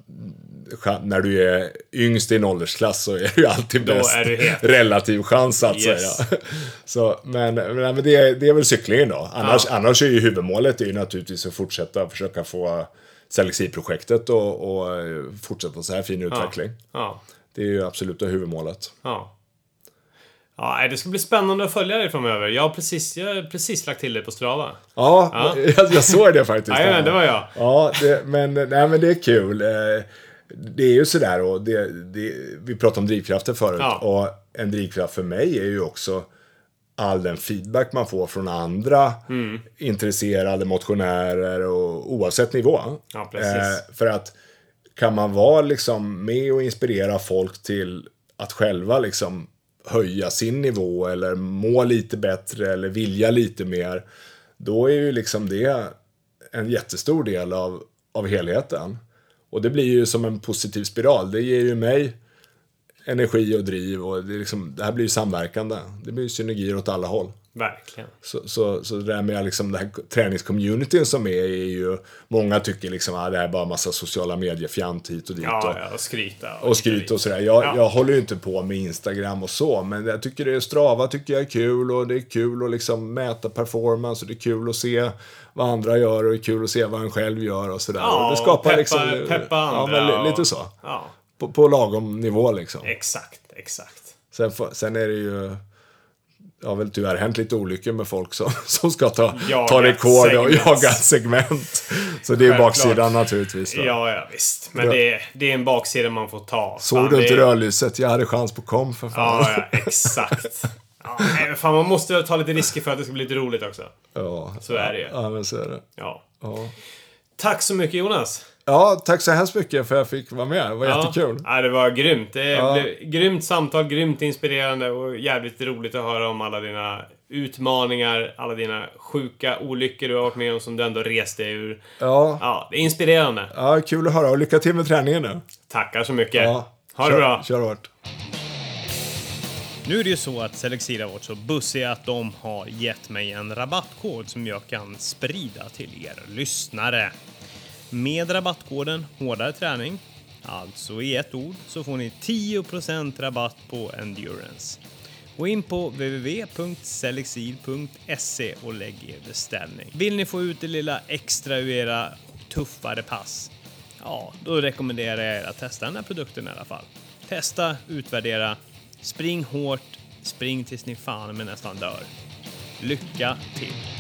när du är yngst i en åldersklass så är ju alltid Då bäst du relativ chans att Yes. säga. Så, men men, men det, är, det är väl cyklingen då. Annars, Ja. annars är ju huvudmålet är ju naturligtvis att fortsätta försöka få Selexi-projektet och, och eh, fortsätta så här fin utveckling. ja, Det är ju absoluta huvudmålet. ja. Ja, nej, det ska bli spännande att följa dig framöver. Jag har precis, jag har precis lagt till dig på Strava. Ja, Ja. Jag, jag såg det faktiskt. Jajamän, det var jag. Ja, det, men, nej, men det är kul. Eh, Det är ju sådär och det, det, vi pratade om drivkrafter förut. Ja. Och en drivkraft för mig är ju också all den feedback man får från andra Mm. intresserade motionärer och oavsett nivå. Ja, precis. för att kan man vara liksom med och inspirera folk till att själva liksom höja sin nivå eller må lite bättre eller vilja lite mer. Då är ju liksom det en jättestor del av, av helheten. Och det blir ju som en positiv spiral. Det ger ju mig energi och driv och det, liksom, det här blir ju samverkande. Det blir ju synergier åt alla håll. Verkligen. Så, så, så det där med liksom den här träningscommunityn som är, är ju, många tycker liksom att ah, det här är bara massa sociala mediefjant hit och dit. Ja, och, ja, och skryta. och skryt och sådär. Jag, Ja. jag håller ju inte på med Instagram och så, men jag tycker det är Strava tycker jag är kul och det är kul att liksom mäta performance och det är kul att se vad andra gör och det är kul att se vad en själv gör och sådär. Ja, och det skapar peppa, liksom... peppa ja, andra. men li- och- lite så. Ja, På, på lagom nivå liksom. exakt, exakt. Sen, sen är det ju... Det har väl tyvärr hänt lite olyckor med folk som, som ska ta, Jaga ta rekord och jaga segment. Så det är Självklart. baksidan naturligtvis. Va? Ja, ja visst. Men det, är- det är en baksida man får ta. Såg Fan, du inte är- rödlyset? Jag hade chans på kom för fan. Ja, ja, exakt. Ja, nej, fan, man måste ta lite risker för att det ska bli lite roligt också. Ja, Så är det ju. Ja, men så är det. Ja. Ja. Tack så mycket Jonas. Ja, tack så hemskt mycket för att jag fick vara med. Det var jättekul. Ja, ja, det var grymt. Det Ja. blev grymt samtal, grymt inspirerande och jävligt roligt att höra om alla dina utmaningar, alla dina sjuka olyckor du har varit med om som du ändå reste ur. Ja. Ja, det är inspirerande. ja, kul att höra och lycka till med träningen nu. Tackar så mycket. Ja. Ha det kör, bra. Kör hårt. Nu är det ju så att Selexira har varit så bussiga att de har gett mig en rabattkod som jag kan sprida till er lyssnare. Med rabattkoden Hårdare träning, alltså i ett ord, så får ni 10% rabatt på Endurance. Gå in på www.selexil.se och lägg er beställning. Vill ni få ut det lilla extra ur era tuffare pass? Ja, då rekommenderar jag er att testa den här produkten i alla fall. Testa, utvärdera, spring hårt, spring tills ni fan med nästan dör. Lycka till!